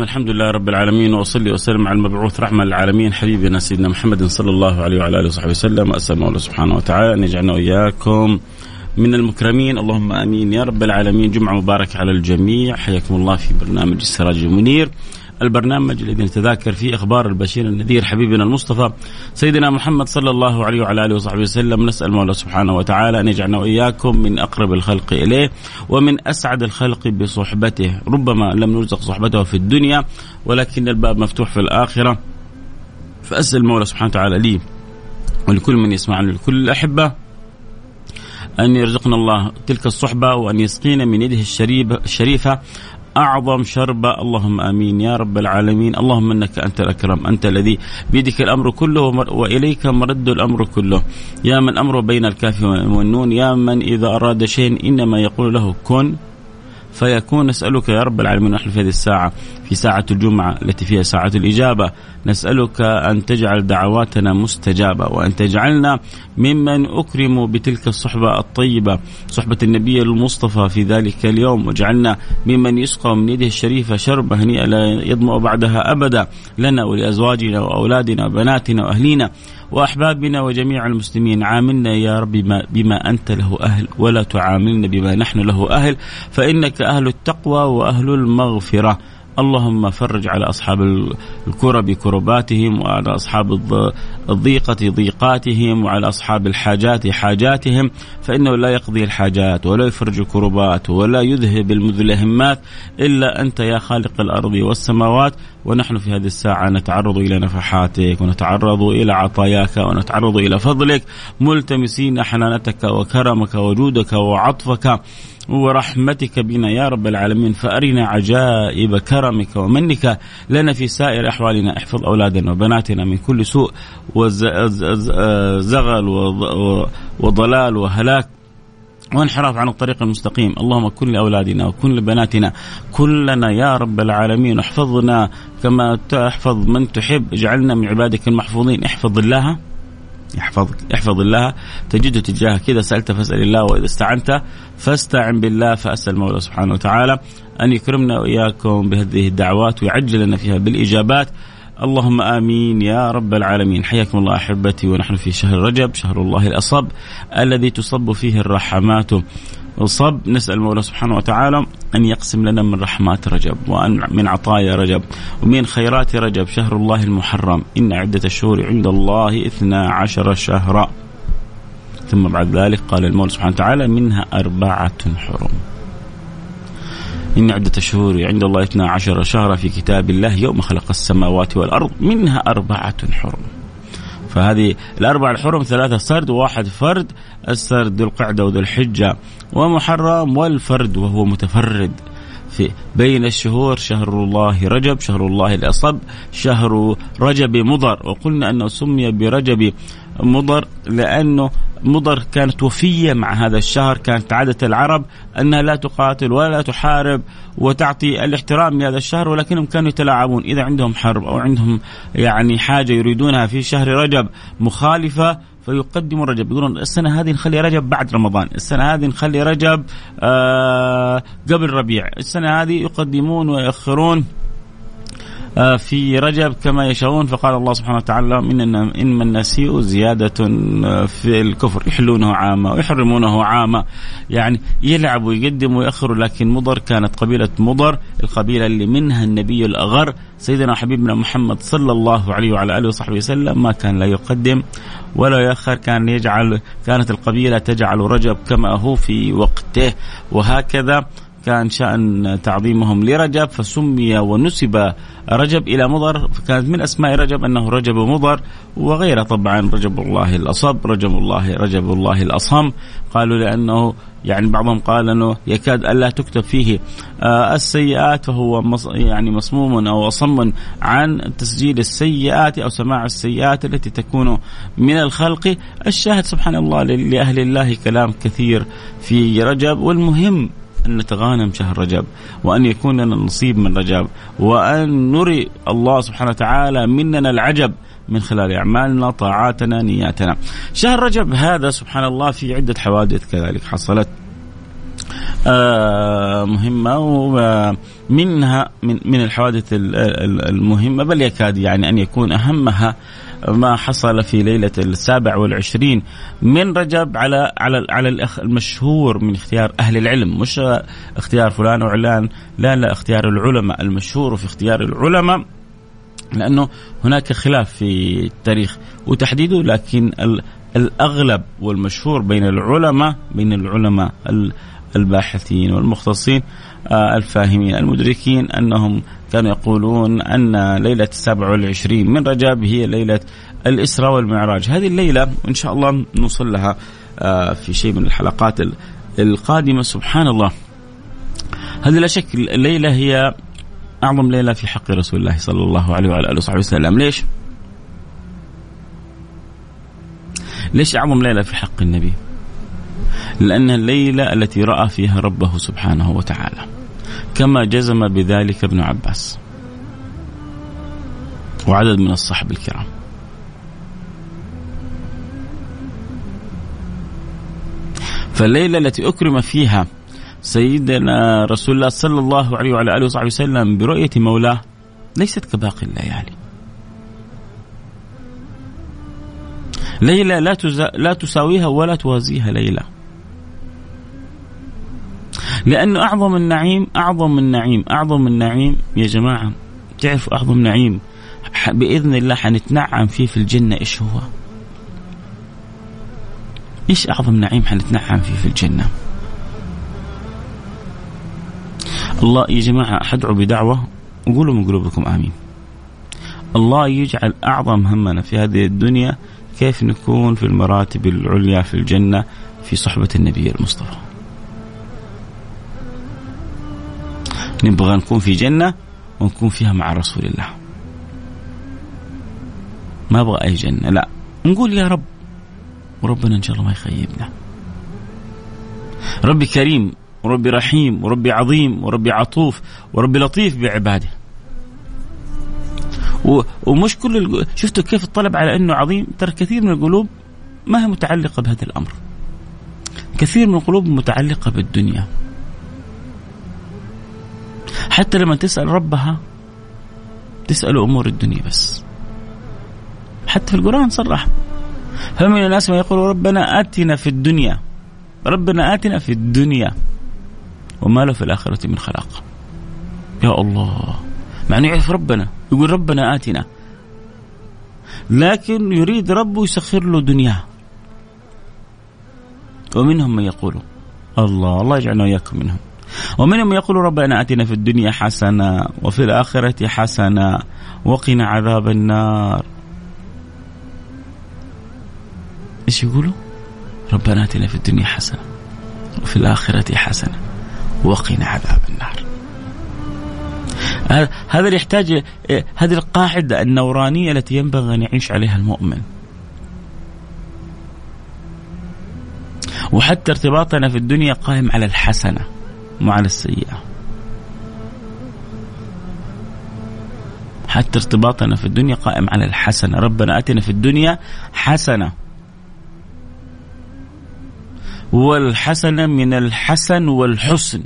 الرحيم الحمد لله رب العالمين وأصلي وسلم على المبعوث رحمة للعالمين حبيبنا سيدنا محمد صلى الله عليه وعلى آله وصحبه وسلم. أسأل الله سبحانه وتعالى أن يجعلنا وإياكم من المكرمين. اللهم آمين يا رب العالمين. جمعة مبارك على الجميع. حياكم الله في برنامج السراج المنير. البرنامج الذي نتذاكر فيه إخبار البشير النذير حبيبنا المصطفى سيدنا محمد صلى الله عليه وعلى آله وصحبه وسلم. نسأل مولى سبحانه وتعالى أن يجعلنا وإياكم من أقرب الخلق إليه ومن أسعد الخلق بصحبته. ربما لم نرزق صحبته في الدنيا ولكن الباب مفتوح في الآخرة. فأسأل المولى سبحانه وتعالى لي ولكل من يسمعنا لكل الأحبة أن يرزقنا الله تلك الصحبة وأن يسقينا من يده الشريفة أعظم شربة اللهم آمين. يا رب العالمين. اللهم إنك أنت الأكرم. أنت الذي بيدك الأمر كله وإليك مرد الأمر كله. يا من أمره بين الكاف والنون. يا من إذا أراد شيء إنما يقول له كن. فيكون نسألك يا رب العالمين نحن في هذه الساعة في ساعة الجمعة التي فيها ساعة الإجابة نسألك أن تجعل دعواتنا مستجابة وأن تجعلنا ممن أكرموا بتلك الصحبة الطيبة صحبة النبي المصطفى في ذلك اليوم واجعلنا ممن يسقى من يده الشريفة شربة هنيئة لا يظمأ بعدها أبدا لنا ولأزواجنا وأولادنا وبناتنا وأهلينا. واحبابنا وجميع المسلمين عاملنا يا رب بما, بما أنت له أهل ولا تعاملنا بما نحن له أهل فإنك أهل التقوى وأهل المغفرة. اللهم فرج على أصحاب الكرب كرباتهم وعلى أصحاب الضيقة ضيقاتهم وعلى أصحاب الحاجات حاجاتهم فإنه لا يقضي الحاجات ولا يفرج الكربات ولا يذهب المذلهمات إلا أنت يا خالق الأرض والسماوات ونحن في هذه الساعة نتعرض إلى نفحاتك ونتعرض إلى عطاياك ونتعرض إلى فضلك ملتمسين حنانتك وكرمك وجودك وعطفك ورحمتك بنا يا رب العالمين. فأرنا عجائب كرمك ومنك. لنا في سائر أحوالنا احفظ أولادنا وبناتنا من كل سوء وزغل وضلال وهلاك. وانحراف عن الطريق المستقيم. اللهم كن لأولادنا وكن لبناتنا كلنا يا رب العالمين. احفظنا كما تحفظ من تحب. اجعلنا من عبادك المحفوظين. احفظ الله. يحفظك. احفظ الله. تجده تجاهه كذا سألت فاسأل الله وإذا استعنت فاستعن بالله فأسأل المولى سبحانه وتعالى أن يكرمنا وإياكم بهذه الدعوات ويعجل لنا فيها بالإجابات. اللهم آمين يا رب العالمين. حياكم الله أحبتي ونحن في شهر رجب شهر الله الأصب الذي تصب فيه الرحمات. صب نسأل المولى سبحانه وتعالى أن يقسم لنا من رحمات رجب وأن من عطايا رجب ومن خيرات رجب شهر الله المحرم. إن عدة الشهور عند الله اثنا عشر شهرا. ثم بعد ذلك قال المولى سبحانه وتعالى منها أربعة حرم. إن عدة الشهور عند الله اثنا عشر شهرا في كتاب الله يوم خلق السماوات والأرض منها أربعة حرم. فهذه الأربع الحرم ثلاثة سرد وواحد فرد السرد ذو القعدة وذو الحجة. ومحرم والفرد وهو متفرد. في بين الشهور شهر الله رجب شهر الله الأصب شهر رجب مضر. وقلنا أنه سمي برجب مضر لأنه مضر كانت وفية مع هذا الشهر كانت عادة العرب أنها لا تقاتل ولا تحارب وتعطي الاحترام لهذا الشهر ولكنهم كانوا يتلاعبون إذا عندهم حرب أو عندهم يعني حاجة يريدونها في شهر رجب مخالفة فيقدموا رجب. يقولون السنة هذه نخلي رجب بعد رمضان السنة هذه نخلي رجب آه قبل ربيع السنة هذه يقدمون ويؤخرون آه، في رجب كما يشاءون فقال الله سبحانه وتعالى إنما إنما النسيء زيادة آه، في الكفر يحلونه عامة ويحرمونه عامة يعني يلعب ويقدم ويأخر لكن مضر كانت قبيلة مضر القبيلة اللي منها النبي الأغر سيدنا حبيبنا محمد صلى الله عليه وعلى آله وصحبه وسلم ما كان لا يقدم ولا يؤخر كان يجعل كانت القبيلة تجعل رجب كما هو في وقته. وهكذا كان شأن تعظيمهم لرجب فسمي ونسب رجب إلى مضر. فكانت من أسماء رجب أنه رجب مضر وغيره طبعا رجب الله الأصب رجب الله رجب الله الأصم. قالوا لأنه يعني بعضهم قال أنه يكاد ألا تكتب فيه آه السيئات فهو يعني مصموم أو أصم عن تسجيل السيئات أو سماع السيئات التي تكون من الخلق. الشاهد سبحان الله لأهل الله كلام كثير في رجب والمهم أن نتغانم شهر رجب وأن يكون لنا نصيب من رجب وأن نري الله سبحانه وتعالى مننا العجب من خلال أعمالنا طاعاتنا نياتنا. شهر رجب هذا سبحان الله في عدة حوادث كذلك حصلت. آه مهمة ومنها من من الحوادث المهمة بل يكاد يعني أن يكون أهمها ما حصل في ليلة السابع والعشرين من رجب على على على المشهور من اختيار أهل العلم. مش اختيار فلان وعلان لا لا اختيار العلماء المشهور في اختيار العلماء لأنه هناك خلاف في التاريخ وتحديده لكن الأغلب والمشهور بين العلماء بين العلماء الباحثين والمختصين الفاهمين المدركين أنهم كانوا يقولون أن ليلة السابع والعشرين من رجب هي ليلة الإسراء والمعراج هذه الليلة إن شاء الله نوصل لها آه، في شيء من الحلقات القادمة سبحان الله هذه لا شك الليلة هي أعظم ليلة في حق رسول الله صلى الله عليه وعلى آله وصحبه وسلم ليش؟ ليش أعظم ليلة في حق النبي؟ لأنها الليلة التي رأى فيها ربه سبحانه وتعالى كما جزم بذلك ابن عباس وعدد من الصحب الكرام. فالليلة التي أكرم فيها سيدنا رسول الله صلى الله عليه وعلى آله وصحبه وسلم برؤية مولاه ليست كباقي الليالي. ليلة لا, لا تساويها ولا توازيها ليلة. لأنه أعظم النعيم أعظم النعيم أعظم النعيم يا جماعة تعرفوا أعظم نعيم؟ بإذن الله حنتنعم فيه في الجنة إيش هو؟ إيش أعظم نعيم حنتنعم فيه في الجنة؟ الله يا جماعة حدعوا بدعوة؟ وقولوا من قلوبكم آمين. الله يجعل أعظم همنا في هذه الدنيا كيف نكون في المراتب العليا في الجنة في صحبة النبي المصطفى. نبغى نكون في جنة ونكون فيها مع رسول الله. ما أبغى أي جنة لا. نقول يا رب وربنا إن شاء الله ما يخيبنا. ربي كريم وربي رحيم وربي عظيم وربي عطوف وربي لطيف بعباده. ومش كل. شفتوا كيف الطلب على إنه عظيم؟ ترى كثير من القلوب ما هي متعلقة بهذا الأمر. كثير من القلوب متعلقة بالدنيا. حتى لما تسأل ربها تسأل أمور الدنيا بس. حتى في القرآن صرح. فمن الناس من يقول ربنا آتنا في الدنيا ربنا آتنا في الدنيا وما له في الآخرة من خلاق. يا الله. مع أنه يعرف ربنا يقول ربنا آتنا. لكن يريد ربه يسخر له دنياه. ومنهم من يقول الله الله يجعلنا وإياكم منهم. ومنهم يقول ربنا آتنا في الدنيا حسنة وفي الآخرة حسنة وقنا عذاب النار. إيش يقولوا؟ ربنا آتنا في الدنيا حسنة وفي الآخرة حسنة وقنا عذاب النار. هذا اللي يحتاج هذه القاعدة النورانية التي ينبغي أن يعيش عليها المؤمن. وحتى ارتباطنا في الدنيا قائم على الحسنة. مع السيئة. حتى ارتباطنا في الدنيا قائم على الحسنة. ربنا أتنا في الدنيا حسنة. والحسنة من الحسن والحسن.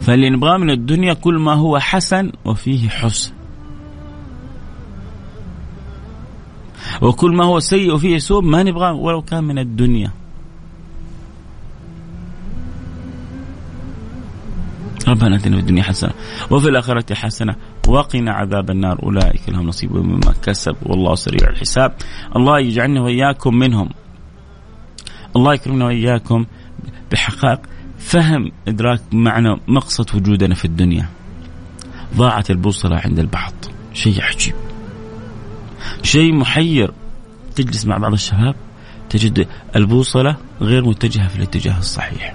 فاللي نبغاه من الدنيا كل ما هو حسن وفيه حسن. وكل ما هو سيء وفيه سوء ما نبغاه ولو كان من الدنيا. ربنا آتنا في الدنيا حسنة وفي الآخرة حسنة وقنا عذاب النار. أولئك لهم نصيب مما كسب والله سريع الحساب. الله يجعلنا وإياكم منهم. الله يكرمنا وإياكم بحقائق فهم إدراك معنى مقصد وجودنا في الدنيا. ضاعت البوصله عند البعض. شيء عجيب. شيء محير تجلس مع بعض الشباب تجد البوصلة غير متجهة في الاتجاه الصحيح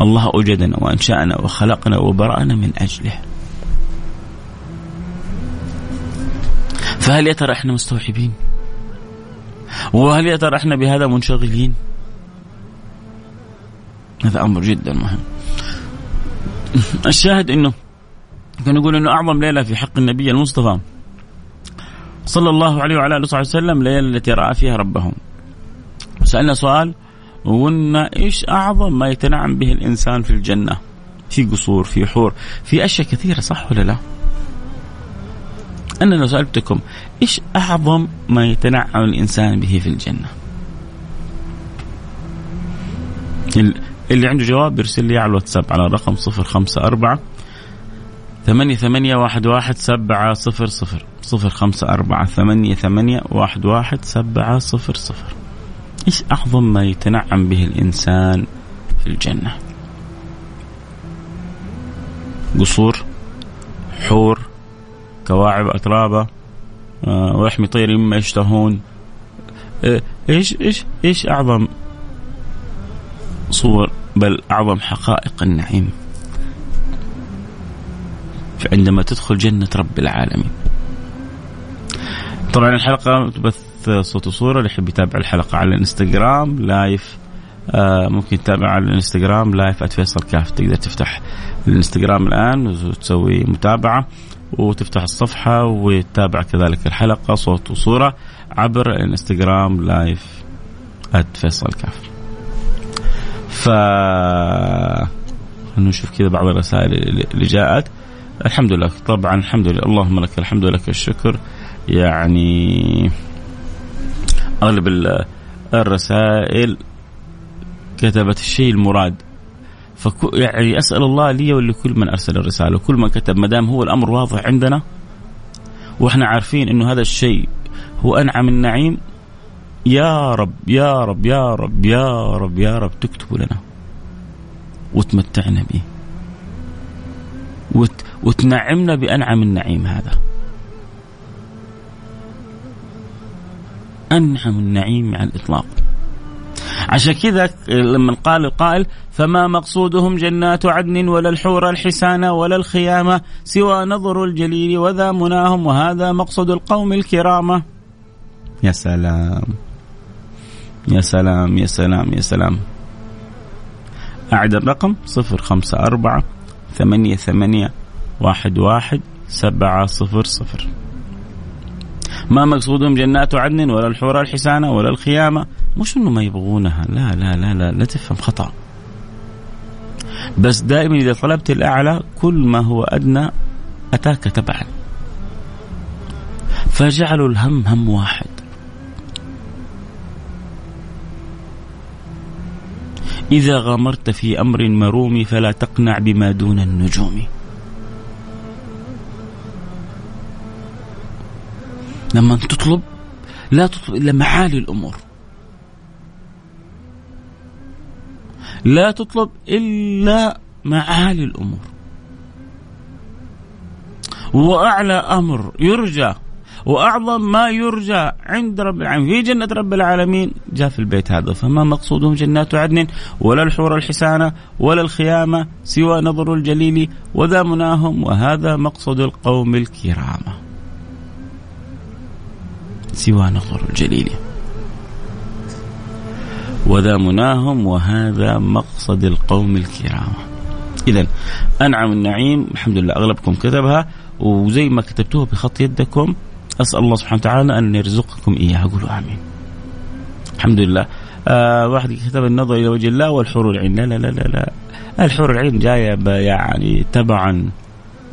الله أوجدنا وأنشأنا وخلقنا وبرأنا من أجله فهل يا ترى إحنا مستوعبين؟ وهل يا ترى إحنا بهذا منشغلين؟ هذا أمر جدا مهم. الشاهد إنه كان يقول إنه أعظم ليلة في حق النبي المصطفى صلى الله عليه وعلى آله وصحبه وسلم الليلة التي رأى فيها ربه. سألنا سؤال وقلنا إيش أعظم ما يتنعم به الإنسان في الجنة؟ في قصور، في حور، في أشياء كثيرة صح ولا لا؟ أنا لو سألتكم إيش أعظم ما يتنعم الإنسان به في الجنة؟ اللي عنده جواب يرسل لي على الواتساب على رقم 054 ثمانية ثمانية واحد واحد سبعة صفر صفر. صفر خمسة أربعة ثمانية ثمانية واحد واحد سبعة صفر صفر. إيش أعظم ما يتنعم به الإنسان في الجنة؟ قصور حور كواعب أترابة آه، ولحم طير مما يشتهون. آه، إيش إيش إيش أعظم صور بل أعظم حقائق النعيم؟ عندما تدخل جنة رب العالمين. طبعا الحلقة تبث صوت وصورة اللي يحب يتابع الحلقة على الإنستغرام لايف آه ممكن تتابع على الإنستغرام live @فيصل كاف. تقدر تفتح الإنستغرام الآن وتسوي متابعة وتفتح الصفحة وتتابع كذلك الحلقة صوت وصورة عبر الإنستغرام live @فيصل كاف. ف نشوف كذا بعض الرسائل اللي جاءت. الحمد لله طبعا الحمد لله. اللهم لك الحمد ولك الشكر. يعني أغلب الرسائل كتبت الشيء المراد. فكو يعني أسأل الله لي ولكل من أرسل الرسالة. وكل من كتب ما دام هو الأمر واضح عندنا وإحنا عارفين إنه هذا الشيء هو أنعم النعيم يا رب يا رب يا رب يا رب يا رب تكتبوا لنا. وتمتعنا به. وت وتنعمنا بأنعم النعيم هذا. أنعم النعيم على الإطلاق. عشان كذا لما قال القائل فما مقصودهم جنات عدن ولا الحور الحسانة ولا الخيامة سوى نظر الجليل وذا مناهم وهذا مقصد القوم الكرامة يا سلام. يا سلام يا سلام يا سلام. أعد الرقم صفر خمسة أربعة ثمانية ثمانية واحد واحد سبعة صفر صفر. ما مقصودهم جنات عدن ولا الحور الحسانة ولا الخيامة؟ مش انه ما يبغونها. لا لا لا لا لا تفهم خطأ. بس دائما إذا طلبت الأعلى كل ما هو أدنى أتاك تبعا. فجعلوا الهم هم واحد. إذا غامرت في أمر مروم فلا تقنع بما دون النجوم. لما تطلب لا تطلب إلا معالي الأمور. لا تطلب إلا معالي الأمور. وأعلى أمر يرجى وأعظم ما يرجى عند رب العالمين في جنة رب العالمين. جاء في البيت هذا فما مقصودهم جنات عدن ولا الحور الحسانة ولا الخيامة سوى نظر الجليل وذا مناهم وهذا مقصد القوم الكرامه سوى نظر الجليل. وذا مناهم وهذا مقصد القوم الكرام. إذا أنعم النعيم الحمد لله أغلبكم كتبها وزي ما كتبتوها بخط يدكم أسأل الله سبحانه وتعالى أن يرزقكم إياها. قولوا آمين. الحمد لله آه واحد كتب النظر إلى وجه الله والحور العين. لا لا لا لا, لا. الحور العين جاية يعني تبعا.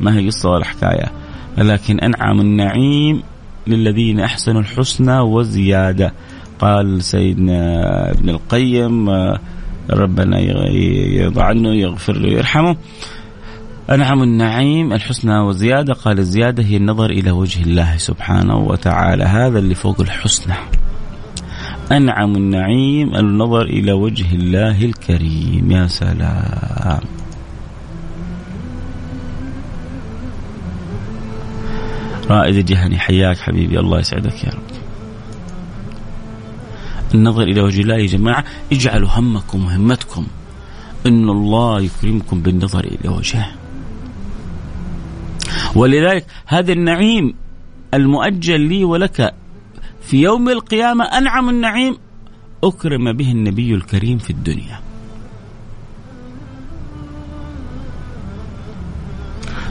ما هي قصه ولا حكايه لكن أنعم النعيم للذين أحسنوا الحسنى وزيادة. قال سيدنا ابن القيم آه، ربنا يرضى عنه يغفر له ويرحمه. أنعم النعيم الحسنى وزيادة. قال الزيادة هي النظر إلى وجه الله سبحانه وتعالى. هذا اللي فوق الحسنى. أنعم النعيم النظر إلى وجه الله الكريم. يا سلام. رائد الجهني حياك حبيبي الله يسعدك يا رب. النظر إلى وجه الله يا جماعة اجعلوا همكم وهمتكم أن الله يكرمكم بالنظر إلى وجهه. ولذلك هذا النعيم المؤجل لي ولك في يوم القيامة أنعم النعيم أكرم به النبي الكريم في الدنيا.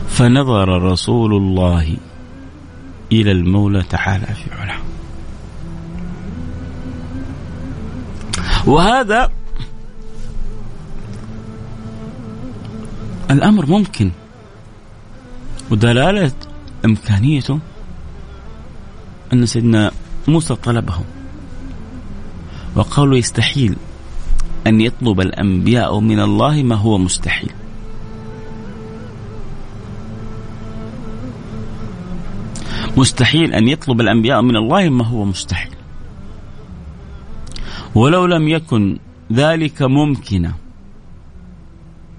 فنظر رسول الله إلى المولى تعالى في علاه وهذا الأمر ممكن ودلالة إمكانيته أن سيدنا موسى طلبه. وقالوا يستحيل أن يطلب الأنبياء من الله ما هو مستحيل. مستحيل أن يطلب الأنبياء من الله ما هو مستحيل. ولو لم يكن ذلك ممكنا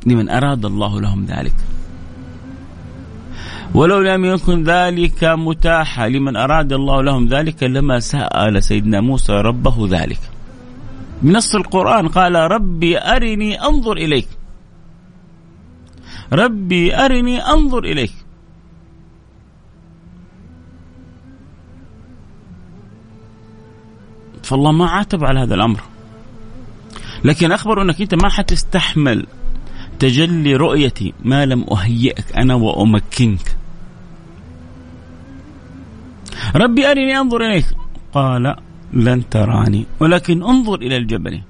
لمن أراد الله لهم ذلك. ولو لم يكن ذلك متاحا لمن أراد الله لهم ذلك لما سأل سيدنا موسى ربه ذلك. بنص القرآن قال ربي أرني أنظر إليك. ربي أرني أنظر إليك. فالله ما عاتب على هذا الأمر. لكن أخبر أنك أنت ما حتستحمل تجلي رؤيتي ما لم أهيئك أنا وأمكنك. ربي أرني أنظر إليك. قال لن تراني ولكن انظر إلى الجبل.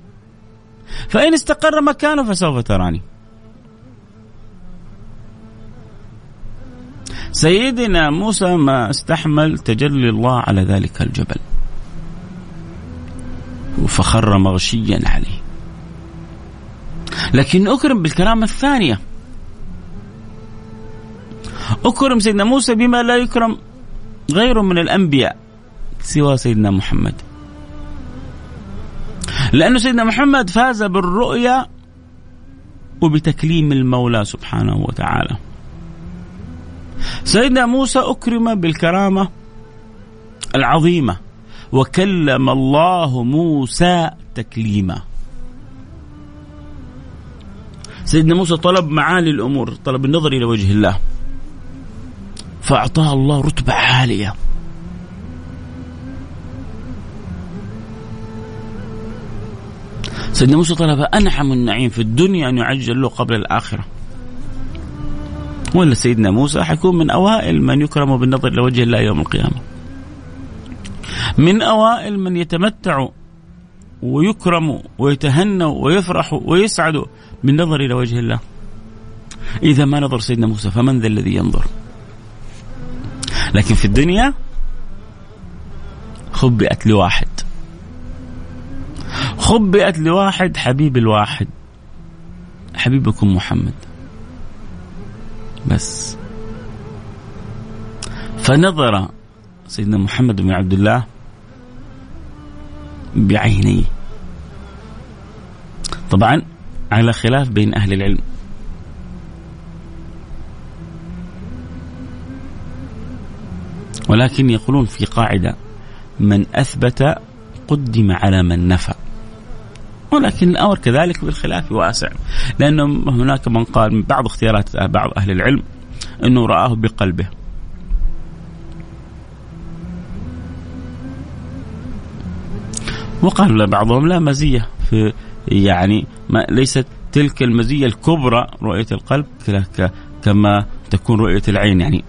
فإن استقر مكانه فسوف تراني. سيدنا موسى ما استحمل تجلي الله على ذلك الجبل. فخر مغشيا عليه. لكن أكرم بالكرامة الثانية أكرم سيدنا موسى بما لا يكرم غيره من الأنبياء سوى سيدنا محمد. لأن سيدنا محمد فاز بالرؤيا وبتكليم المولى سبحانه وتعالى. سيدنا موسى أكرم بالكرامة العظيمة. وكلم الله موسى تكليما. سيدنا موسى طلب معالي الأمور طلب النظر إلى وجه الله. فأعطاه الله رتبة عالية. سيدنا موسى طلب أنعم النعيم في الدنيا أن يعجل له قبل الآخرة. ولا سيدنا موسى حيكون من أوائل من يكرم بالنظر إلى وجه الله يوم القيامة. من أوائل من يتمتع ويكرم ويتهنى ويفرح ويسعد بالنظر إلى وجه الله. إذا ما نظر سيدنا موسى فمن ذا الذي ينظر؟ لكن في الدنيا خبئت لواحد. خبئت لواحد حبيب الواحد. حبيبكم محمد. بس. فنظر سيدنا محمد بن عبد الله بعينيه طبعا على خلاف بين أهل العلم. ولكن يقولون في قاعدة من أثبت قدم على من نفى. ولكن الأمر كذلك بالخلاف واسع لأنه هناك من قال من بعض اختيارات بعض أهل العلم إنه رآه بقلبه. وقال بعضهم لا مزية في يعني ما ليست تلك المزية الكبرى رؤية القلب كما تكون رؤية العين. يعني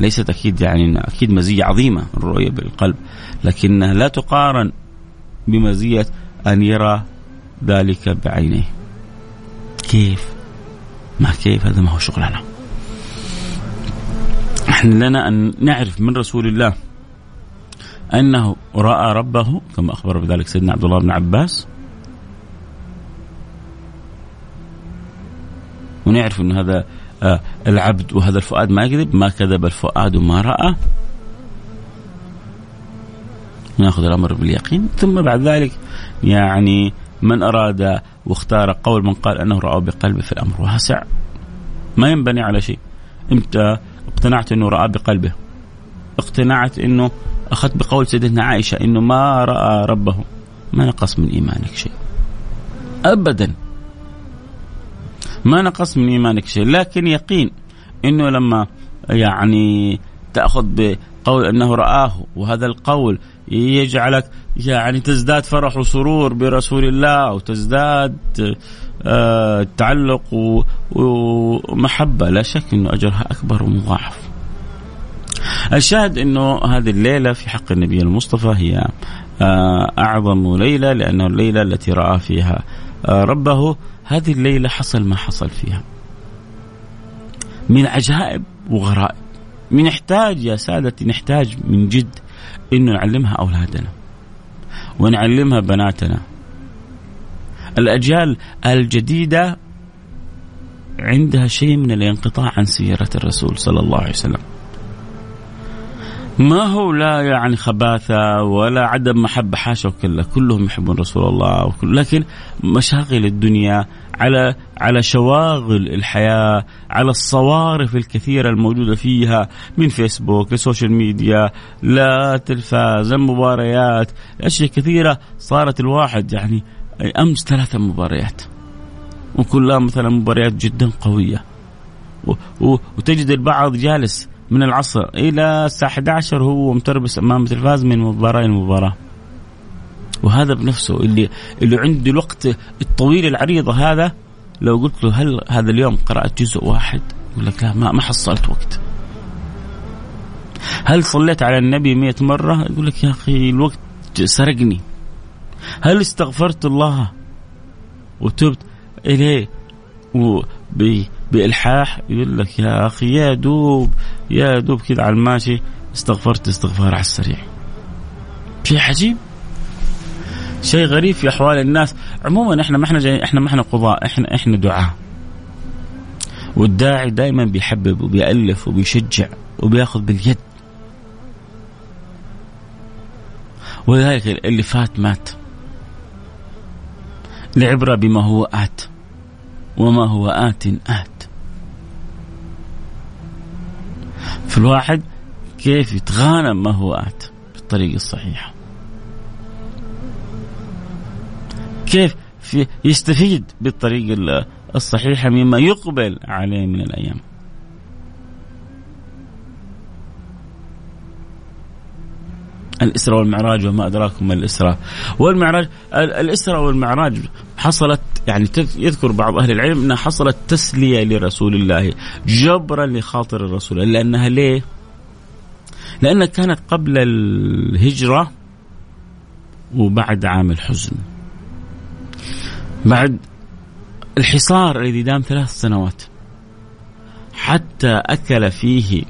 ليست أكيد يعني أكيد مزية عظيمة الرؤية بالقلب لكنها لا تقارن بمزية أن يرى ذلك بعينيه. كيف؟ ما كيف؟ هذا ما هو شغلنا. إحنا لنا أن نعرف من رسول الله أنه رأى ربه كما أخبر بذلك سيدنا عبد الله بن عباس. ونعرف أن هذا آه، العبد وهذا الفؤاد ما يكذب ما كذب الفؤاد ما رأى. نأخذ الأمر باليقين. ثم بعد ذلك يعني من أراد واختار قول من قال أنه رأى بقلبه في الأمر واسع ما ينبني على شيء. إمتى اقتنعت أنه رأى بقلبه. اقتنعت أنه أخذت بقول سيدتنا عائشة أنه ما رأى ربه. ما نقص من إيمانك شيء. أبدا. ما نقص من إيمانك شيء. لكن يقين أنه لما يعني تأخذ بقول أنه رآه وهذا القول يجعلك يعني تزداد فرح وسرور برسول الله وتزداد آه تعلق ومحبة. لا شك أنه أجرها أكبر ومضاعف. الشاهد أنه هذه الليلة في حق النبي المصطفى هي آه أعظم ليلة لأنه الليلة التي رأى فيها آه ربه. هذه الليلة حصل ما حصل فيها. من عجائب وغرائب. نحتاج يا سادتي نحتاج من جد إنه نعلمها أولادنا ونعلمها بناتنا. الأجيال الجديدة عندها شيء من الانقطاع عن سيرة الرسول صلى الله عليه وسلم. ما هو لا يعني خباثة ولا عدم محبة حاشا وكلا. كلهم يحبون رسول الله وكل لكن مشاغل الدنيا على على شواغل الحياة على الصوارف الكثيرة الموجودة فيها من فيسبوك لسوشيال ميديا لا تلفاز المباريات أشياء كثيرة صارت الواحد يعني أمس ثلاثة مباريات. وكلها مثلا مباريات جدا قوية. وتجد البعض جالس من العصر إلى الساعة 11 هو متربس أمام التلفاز من مباراة لمباراه وهذا بنفسه اللي اللي عنده الوقت الطويل العريضه هذا لو قلت له هل هذا اليوم قرأت جزء واحد؟ يقول لك لا ما ما حصلت وقت. هل صليت على النبي مئة مرة؟ يقول لك يا أخي الوقت سرقني. هل استغفرت الله وتبت إليه؟ بإلحاح يقول لك يا أخي يا دوب يا دوب كذا على الماشي استغفرت استغفار على السريع. شيء عجيب. شيء غريب في أحوال الناس. عموما إحنا ما إحنا جاي إحنا ما إحنا قضاء إحنا إحنا دعاء. والداعي دائما بيحبب وبيألف وبيشجع وبيأخذ باليد. ولذلك اللي فات مات. العبرة بما هو آت وما هو آت آت. فالواحد كيف يتغانم ما هو آت بالطريقة الصحيحة. كيف في يستفيد بالطريقة الصحيحة مما يقبل عليه من الأيام. الإسراء والمعراج وما أدراكم ما الإسراء. والمعراج الإسراء والمعراج حصلت يعني يذكر بعض أهل العلم أنها حصلت تسلية لرسول الله جبرا لخاطر الرسول لأنها ليه؟ لأنها كانت قبل الهجرة وبعد عام الحزن. بعد الحصار الذي دام ثلاث سنوات حتى أكل فيه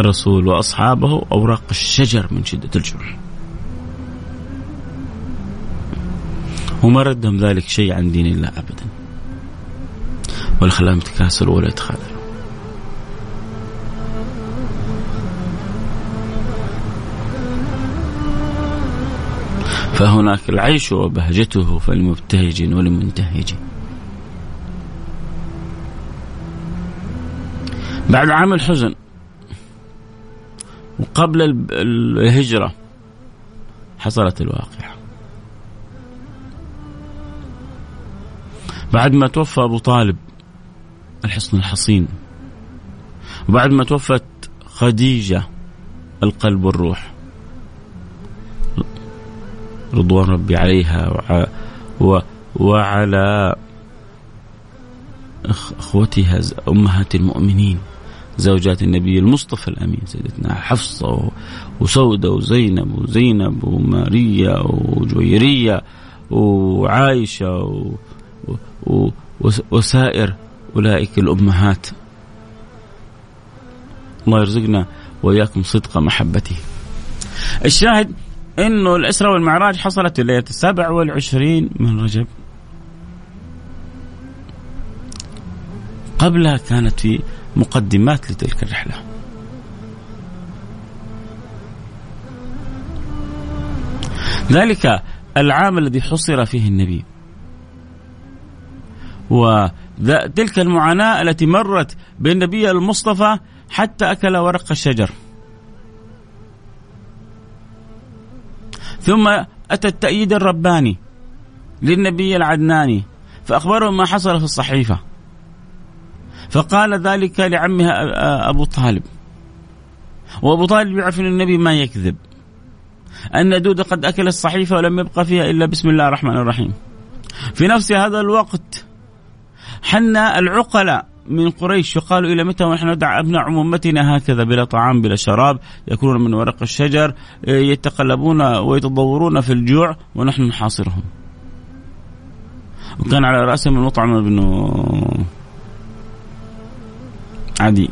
الرسول وأصحابه أوراق الشجر من شدة الجوع. وما ردهم ذلك شيء عن دين الله أبدا. ولا خلاهم يتكاسلوا ولا يتخاذلوا فهناك العيش وبهجته فالمبتهج والمنتهج بعد عام الحزن وقبل الهجرة حصلت الواقعة. بعد ما توفى أبو طالب الحصن الحصين. وبعد ما توفت خديجة القلب والروح. رضوان ربي عليها وعلى أخوتها أمهات المؤمنين زوجات النبي المصطفى الأمين سيدتنا حفصة وسودة وزينب وزينب وماريا وجويرية وعائشة و... و... وسائر أولئك الأمهات. الله يرزقنا وإياكم صدق محبته. الشاهد أنه الإسراء والمعراج حصلت في الليلة السابع والعشرين من رجب. قبلها كانت في مقدمات لتلك الرحلة. ذلك العام الذي حصر فيه النبي. وتلك المعاناة التي مرت بالنبي المصطفى حتى أكل ورق الشجر. ثم أتى التأييد الرباني للنبي العدناني فأخبره ما حصل في الصحيفة. فقال ذلك لعمها أبو طالب. وأبو طالب يعرف أن النبي ما يكذب. أن دود قد أكل الصحيفة ولم يبقى فيها إلا بسم الله الرحمن الرحيم. في نفس هذا الوقت حن العقلاء من قريش يقال إلى متى ونحن ندع أبناء عمومتنا هكذا بلا طعام بلا شراب يأكلون من ورق الشجر يتقلبون ويتضورون في الجوع ونحن نحاصرهم. وكان على رأسهم المطعم بن عدي.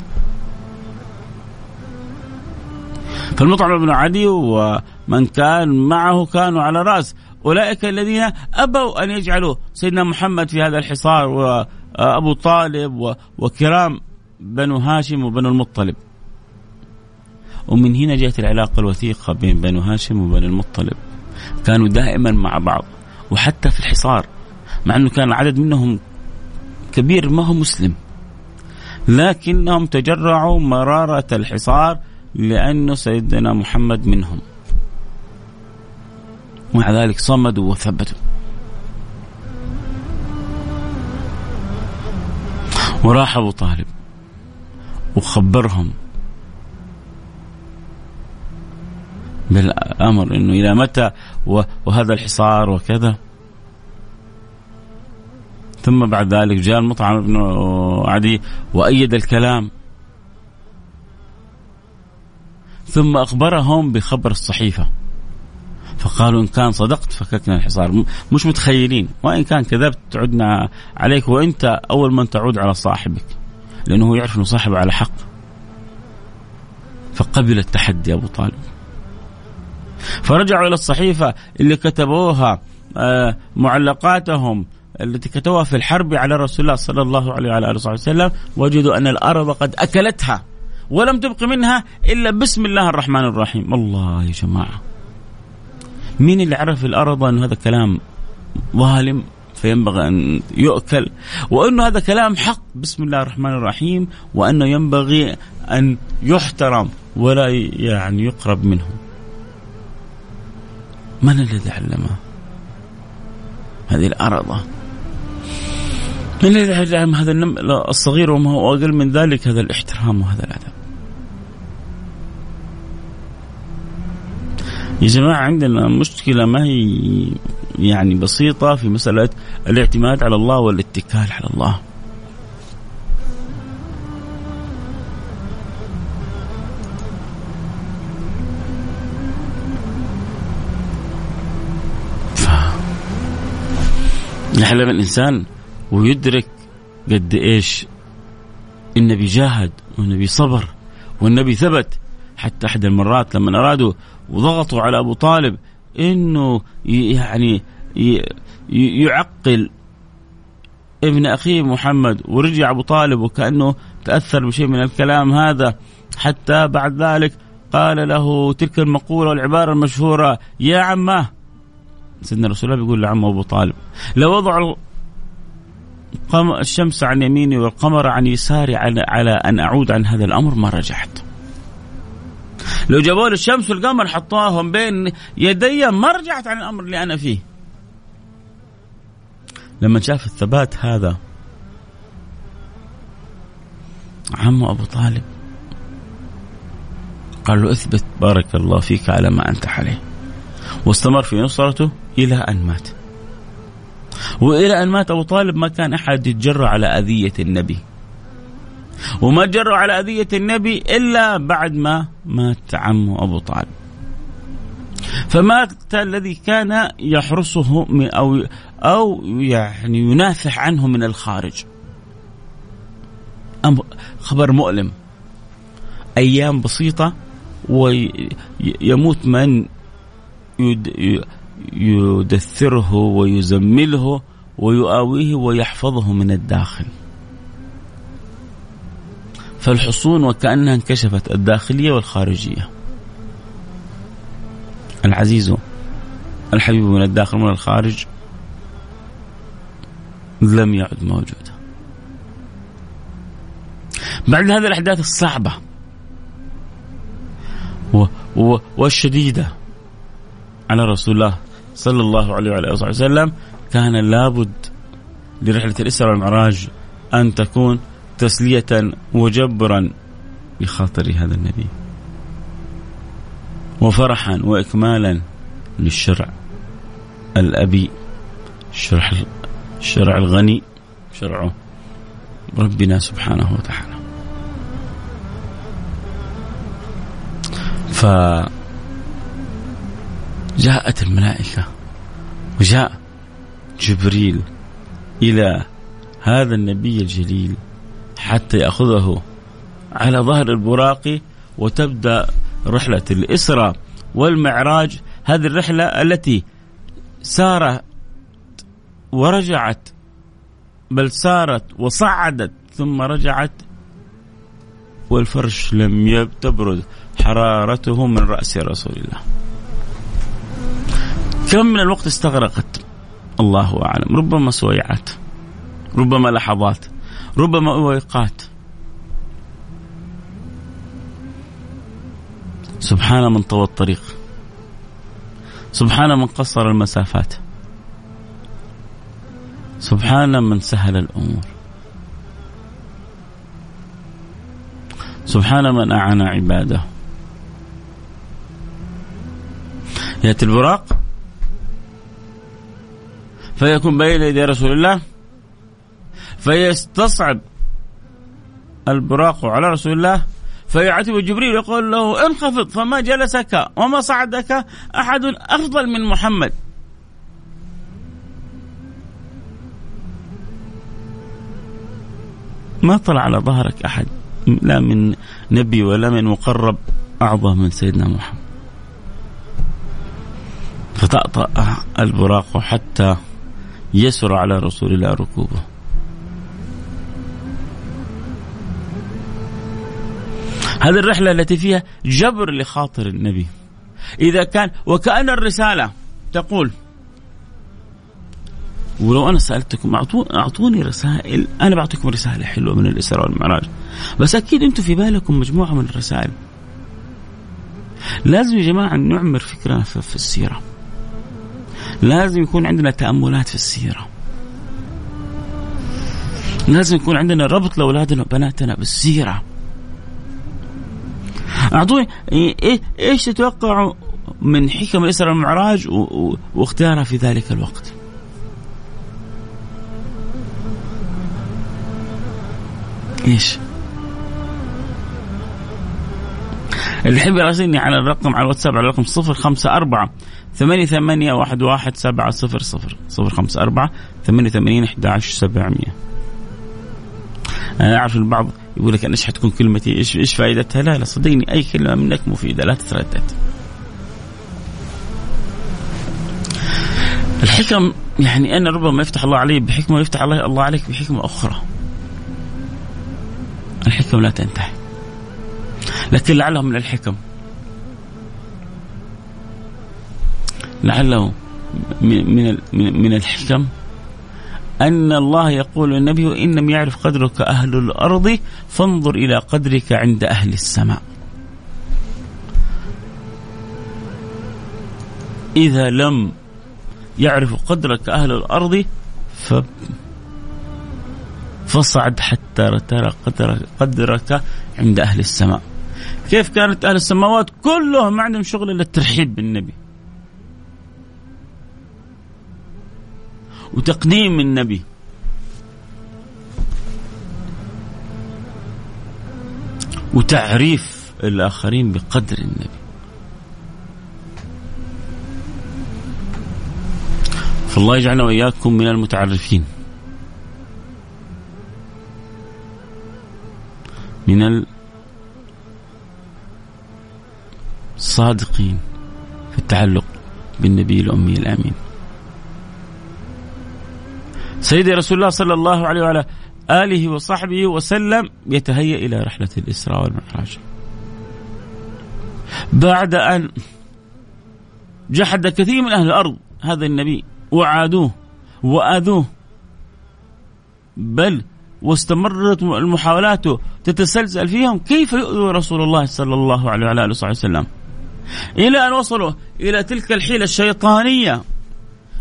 فالمطعم بن عدي ومن كان معه كانوا على رأس. أولئك الذين أبوا أن يجعلوا سيدنا محمد في هذا الحصار وأبو طالب وكرام بنو هاشم وبنو المطلب. ومن هنا جاءت العلاقة الوثيقة بين بنو هاشم وبنو المطلب. كانوا دائما مع بعض وحتى في الحصار مع أنه كان عدد منهم كبير ما هو مسلم. لكنهم تجرعوا مرارة الحصار لأنه سيدنا محمد منهم. ومع ذلك صمدوا وثبتوا. وراح أبو طالب. وخبرهم بالأمر أنه إلى متى وهذا الحصار وكذا. ثم بعد ذلك جاء المطعم بن عدي وأيد الكلام. ثم أخبرهم بخبر الصحيفة. فقالوا إن كان صدقت فككنا الحصار. مش متخيلين. وإن كان كذبت تعدنا عليك وأنت أول من تعود على صاحبك لأنه يعرف أنه صاحب على حق. فقبل التحدي أبو طالب. فرجعوا إلى الصحيفة اللي كتبوها آه، معلقاتهم التي كتبوها في الحرب على رسول الله صلى الله عليه وعلى آله وصحبه وسلم. وجدوا أن الأرض قد أكلتها ولم تبق منها إلا بسم الله الرحمن الرحيم. الله يا جماعة. مين اللي عرف الأرض انه هذا كلام ظالم؟ فينبغي أن يؤكل. وانه هذا كلام حق. بسم الله الرحمن الرحيم. وأنه ينبغي أن يحترم ولا يعني يقرب منه. من الذي علمه هذه الأرض؟ من الذي علم هذا الصغير وما هو أقل من ذلك؟ هذا الاحترام وهذا الأدب. يا جماعة عندنا مشكلة ما هي يعني بسيطة في مسألة الاعتماد على الله والاتكال على الله. يحلم الإنسان ويدرك قد إيش النبي جاهد والنبي صبر والنبي ثبت حتى أحد المرات لما أرادوا وضغطوا على أبو طالب إنه يعني يعقل ابن أخيه محمد ورجع أبو طالب وكأنه تأثر بشيء من الكلام هذا. حتى بعد ذلك قال له تلك المقولة والعبارة المشهورة يا عماه سيدنا رسول الله بيقول لعمه أبو طالب لو وضعوا الشمس عن يميني والقمر عن يساري على, على أن أعود عن هذا الأمر ما رجعت. لو جابوا لي الشمس والقمر حطوهم بين يدي ما رجعت عن الأمر اللي أنا فيه. لما شاف الثبات هذا عمه أبو طالب قال له اثبت بارك الله فيك على ما أنت عليه. واستمر في نصرته إلى أن مات. وإلى أن مات أبو طالب ما كان أحد يتجرأ على أذية النبي. وما جروا على أذية النبي إلا بعد ما مات عمه أبو طالب. فمات الذي كان يحرسه أو أو يعني ينافح عنه من الخارج. خبر مؤلم. أيام بسيطة ويموت من يدثره ويزمله ويؤاويه ويحفظه من الداخل. فالحصون وكأنها انكشفت الداخلية والخارجية. العزيز الحبيب من الداخل من الخارج لم يعد موجودا. بعد هذه الأحداث الصعبة والشديدة على رسول الله صلى الله عليه وعلى آله وسلم كان لابد لرحلة الإسراء والمعراج أن تكون تسلية وجبرا بخاطر هذا النبي. وفرحا وإكمالا للشرع الأبي الشرع الشرع الغني شرعه. ربنا سبحانه وتعالى. ف جاءت الملائكة وجاء جبريل إلى هذا النبي الجليل. حتى يأخذه على ظهر البراق وتبدأ رحلة الإسراء والمعراج. هذه الرحلة التي سارت ورجعت بل سارت وصعدت ثم رجعت والفرش لم تبرد حرارته من رأس رسول الله. كم من الوقت استغرقت؟ الله أعلم. ربما سويعات ربما لحظات. ربما أوقات سبحان من طوى الطريق. سبحان من قصر المسافات. سبحان من سهل الأمور. سبحان من أعان عباده. يأتي البراق. فيكون بين يدي رسول الله. فيستصعب البراق على رسول الله. فيعتب جبريل يقول له انخفض فما جلسك وما صعدك أحد أفضل من محمد. ما طلع على ظهرك أحد لا من نبي ولا من مقرب أعظم من سيدنا محمد. فطأطأ البراق حتى يسر على رسول الله ركوبه. هذه الرحلة التي فيها جبر لخاطر النبي. إذا كان وكأن الرسالة تقول ولو أنا سألتكم أعطوني رسائل أنا بعطيكم رسالة حلوة من الإسراء والمعراج بس أكيد أنتم في بالكم مجموعة من الرسائل. لازم يا جماعة نعمر فكرنا في السيرة. لازم يكون عندنا تأملات في السيرة. لازم يكون عندنا ربط لأولادنا وبناتنا بالسيرة. اعطوني إيه إيش تتوقعوا من حكم الاسره والمعراج واختيارها في ذلك الوقت؟ إيش؟ اللي يحب يراسلني على الرقم على الواتساب على الرقم 054 ثمانية ثمانية واحد واحد سبعة صفر صفر صفر خمسة أربعة ثمانية ثمانين أحد عشر سبعمية. أنا أعرف البعض يقول لك أنا إيش حتكون كلمتي؟ إيش إيش فائدتها؟ لا لا صدقني أي كلمة منك مفيدة لا تتردد. الحكم يعني أنا ربما يفتح الله علي بحكمة ويفتح الله الله عليك بحكمة أخرى. الحكم لا تنتهي. لكن لعلهم من الحكم. لعله من من الحكم أن الله يقول للنبي إن لم يعرف قدرك أهل الأرض فانظر إلى قدرك عند أهل السماء. إذا لم يعرف قدرك أهل الأرض ف فصعد حتى ترى قدرك, قدرك عند أهل السماء. كيف كانت أهل السماوات؟ كلهم ما عندهم شغل إلا الترحيب بالنبي. وتقديم النبي. وتعريف الآخرين بقدر النبي. فالله يجعلنا وإياكم من المتعرفين. من الصادقين في التعلق بالنبي الأمي الأمين. سيدي رسول الله صلى الله عليه وعلى آله وصحبه وسلم يتهيأ إلى رحلة الإسراء والمعراج. بعد أن جحد كثير من أهل الأرض هذا النبي وعادوه وآذوه بل واستمرت المحاولات تتسلسل فيهم كيف يؤذوا رسول الله صلى الله عليه وعلى آله وصحبه وسلم؟ إلى أن وصلوا إلى تلك الحيلة الشيطانية.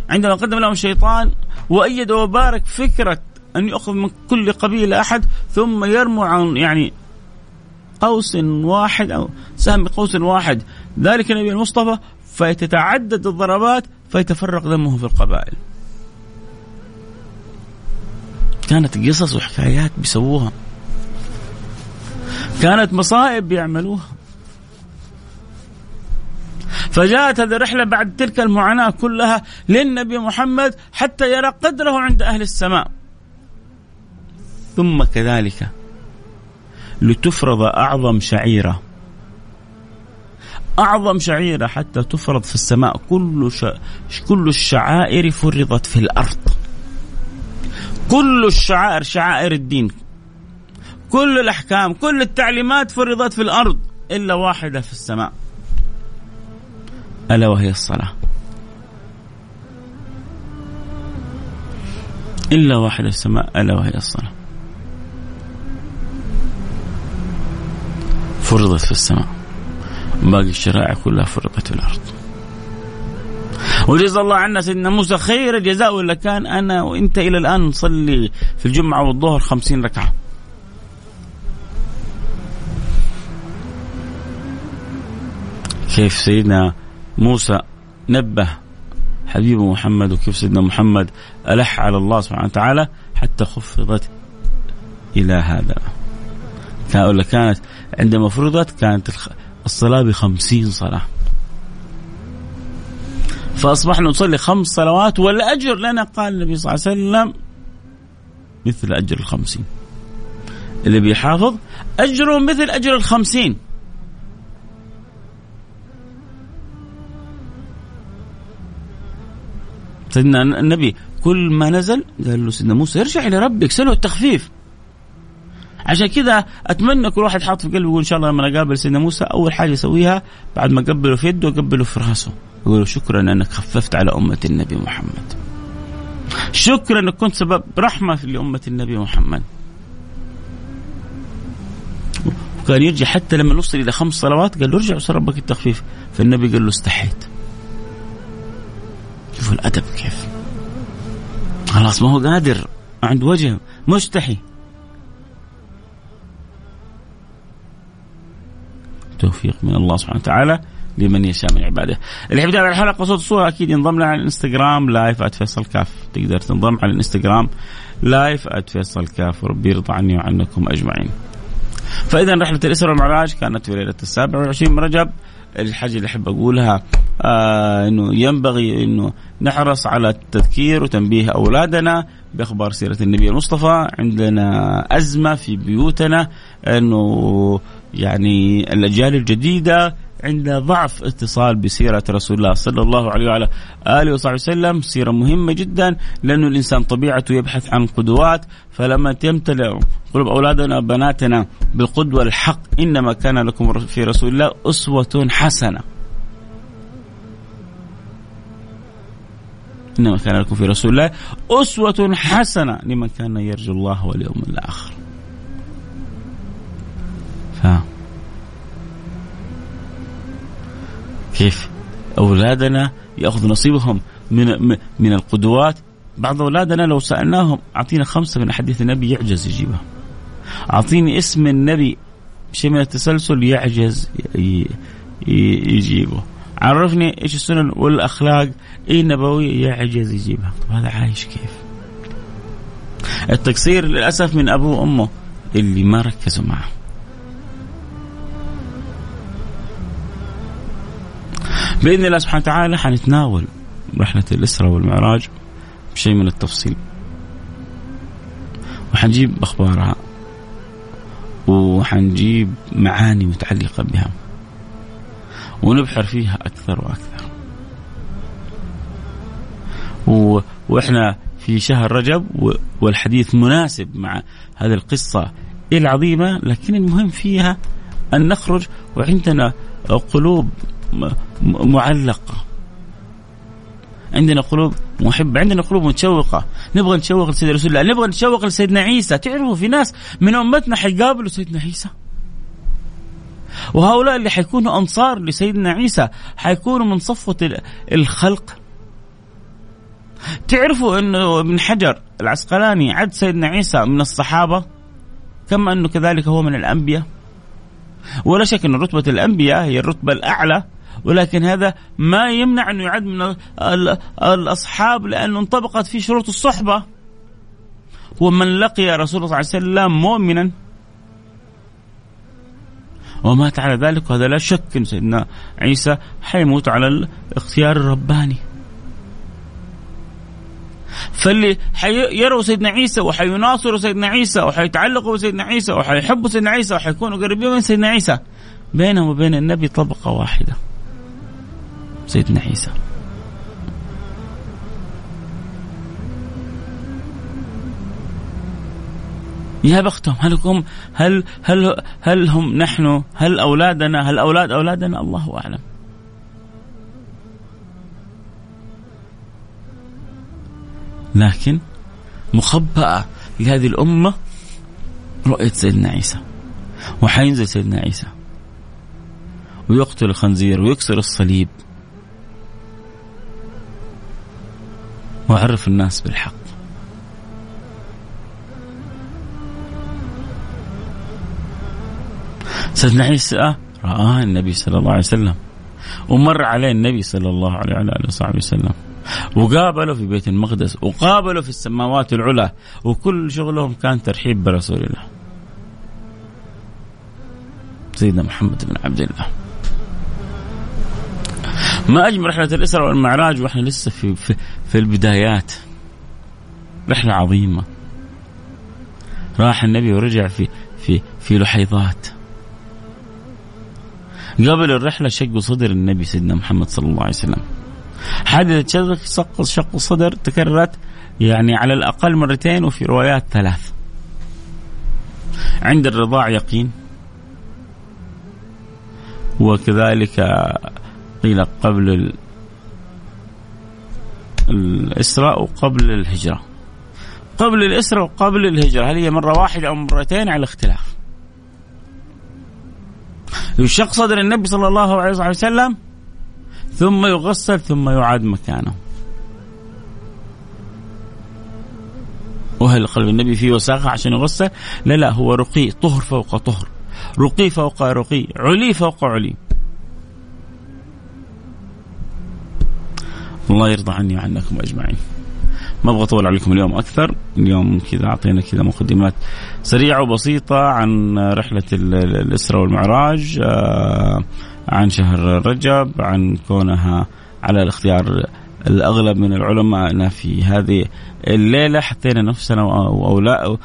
عندما قدم لهم الشيطان وأيد وبارك فكرة أن ياخذ من كل قبيلة أحد ثم يرموا عن يعني قوس واحد أو سهم بقوس واحد. ذلك النبي المصطفى فتتعدد الضربات فيتفرق دمه في القبائل. كانت قصص وحكايات بيسووها. كانت مصائب بيعملوها. فجاءت هذه الرحلة بعد تلك المعاناة كلها للنبي محمد حتى يرى قدره عند أهل السماء. ثم كذلك لتفرض أعظم شعيرة. أعظم شعيرة حتى تفرض في السماء. كل ش... كل الشعائر فرضت في الأرض. كل الشعائر شعائر الدين. كل الأحكام كل التعليمات فرضت في الأرض إلا واحدة في السماء. ألا وهي الصلاة. إلا واحدة في السماء ألا وهي الصلاة. فرضت في السماء. باقي الشرائع كلها فرضت في الأرض. وجزا الله عنا سيدنا موسى خير الجزاء ولا كان أنا وأنت إلى الآن نصلي في الجمعة والظهر خمسين ركعة. كيف سيدنا موسى نبه حبيبه محمد وكيف سيدنا محمد ألح على الله سبحانه وتعالى حتى خفضت إلى هذا. ولا كانت عندما فرضت كانت الصلاة بخمسين صلاة. فأصبحنا نصلي خمس صلوات والأجر لنا قال النبي صلى الله عليه وسلم مثل أجر الخمسين. اللي بيحافظ أجره مثل أجر الخمسين. سيدنا النبي كل ما نزل قال له سيدنا موسى ارجع إلى ربك سله التخفيف. عشان كذا أتمنى كل واحد حاط في قلبه يقول إن شاء الله لما اقابل سيدنا موسى أول حاجة يسويها بعد ما اقبله في يده اقبله في راسه يقول شكرا أنك خففت على أمة النبي محمد. شكرا أنك كنت سبب رحمة لأمة النبي محمد. وكان يرجع حتى لما نوصل إلى خمس صلوات قال له ارجع وصل ربك التخفيف. فالنبي قال له استحيت. شوفوا الأدب كيف خلاص ما هو قادر عند وجه مستحي توفيق من الله سبحانه وتعالى لمن يشاء من عباده. اللي يحب يتابع الحلقة وصوت الصورة أكيد ينضم لنا على الإنستغرام live @فيصل كاف تقدر تنضم على الإنستغرام live @فيصل كاف وربي يرضى عني وعنكم أجمعين. فاذا رحلة الاسره والمعراج كانت في ليلة السابع والعشرين من رجب الحاجة اللي أحب أقولها آه إنه ينبغي إنه نحرص على التذكير وتنبيه أولادنا بأخبار سيرة النبي المصطفى. عندنا أزمة في بيوتنا إنه يعني الأجيال الجديدة عند ضعف اتصال بسيرة رسول الله صلى الله عليه وعلى آله وصحبه وسلم. سيرة مهمة جدا لأنه الإنسان طبيعته يبحث عن قدوات فلما تمتلئ قلوب أولادنا بناتنا بالقدوة الحق إنما كان لكم في رسول الله أسوة حسنة. إنما كان لكم في رسول الله أسوة حسنة لمن كان يرجو الله واليوم الآخر. ف كيف أولادنا يأخذ نصيبهم من من القدوات. بعض أولادنا لو سألناهم أعطينا خمسة من أحاديث النبي يعجز يجيبها. أعطيني اسم النبي شيء من التسلسل يعجز يجيبه. عرفني إيش السنن والأخلاق إيه النبوية؟ يعجز يجيبها. طب هذا عايش كيف؟ التقصير للأسف من أبوه وأمه اللي ما ركزوا معه. بإذن الله سبحانه وتعالى حنتناول رحلة الإسرة والمعراج بشيء من التفصيل. وحنجيب أخبارها. وحنجيب معاني متعلقة بها. ونبحر فيها أكثر وأكثر. و... وإحنا في شهر رجب والحديث مناسب مع هذه القصة العظيمة لكن المهم فيها أن نخرج وعندنا قلوب معلقة. عندنا قلوب محبة عندنا قلوب متشوقة. نبغى نتشوق لسيدنا رسول الله نبغى نتشوق لسيدنا عيسى. تعرفوا في ناس من أمتنا حيقابلوا سيدنا عيسى. وهؤلاء اللي حيكونوا أنصار لسيدنا عيسى حيكونوا من صفوة الخلق. تعرفوا أنه ابن حجر العسقلاني عد سيدنا عيسى من الصحابة؟ كما أنه كذلك هو من الأنبياء؟ ولا شك أن رتبة الأنبياء هي الرتبة الأعلى ولكن هذا ما يمنع أنه يعد من الأصحاب لأنه انطبقت فيه شروط الصحبة. ومن لقي رسول الله صلى الله عليه وسلم مؤمنا. ومات على ذلك وهذا لا شك إن سيدنا عيسى حيموت على الاختيار الرباني. فاللي حيروا سيدنا عيسى وحيناصروا سيدنا عيسى وحيتعلقوا بسيدنا عيسى وحيحبوا سيدنا عيسى وحيكونوا قريبين من سيدنا عيسى بينهم وبين النبي طبقة واحدة. سيدنا عيسى. يا بختهم هل هم هل هل هل هم نحن هل أولادنا هل أولاد أولادنا؟ الله أعلم. لكن مخبأة لهذه الأمة رؤية سيدنا عيسى وحينزل سيدنا عيسى. ويقتل الخنزير ويكسر الصليب. وعرف الناس بالحق. سيدنا عيسى رآه النبي صلى الله عليه وسلم ومر عليه النبي صلى الله عليه وعلى آله وصحبه وسلم وقابله في بيت المقدس وقابله في السماوات العلى وكل شغلهم كان ترحيب برسول الله. سيدنا محمد بن عبد الله. ما أجمل رحلة الإسراء والمعراج وإحنا لسه في في, في البدايات. رحلة عظيمة. راح النبي ورجع في في في لحيضات قبل الرحلة شق صدر النبي سيدنا محمد صلى الله عليه وسلم. حادثة شق شق الصدر تكررت يعني على الأقل مرتين وفي روايات ثلاث. عند الرضاع يقين. وكذلك قيل قبل الإسراء وقبل الهجرة. قبل الإسراء وقبل الهجرة هل هي مرة واحدة أو مرتين على اختلاف يشق صدر النبي صلى الله عليه وسلم ثم يغسل ثم يعاد مكانه. وهل قلب النبي فيه وساخة عشان يغسل؟ لا لا هو رقي طهر فوق طهر. رقي فوق رقي علي فوق علي. الله يرضى عني وعنكم أجمعين. ما أبغى أطول عليكم اليوم أكثر، اليوم كذا أعطينا كذا مقدمات سريعة وبسيطة عن رحلة الاسره والمعراج آه، عن شهر رجب، عن كونها على الاختيار الأغلب من العلماء في هذه الليلة حطينا نفسنا واولاء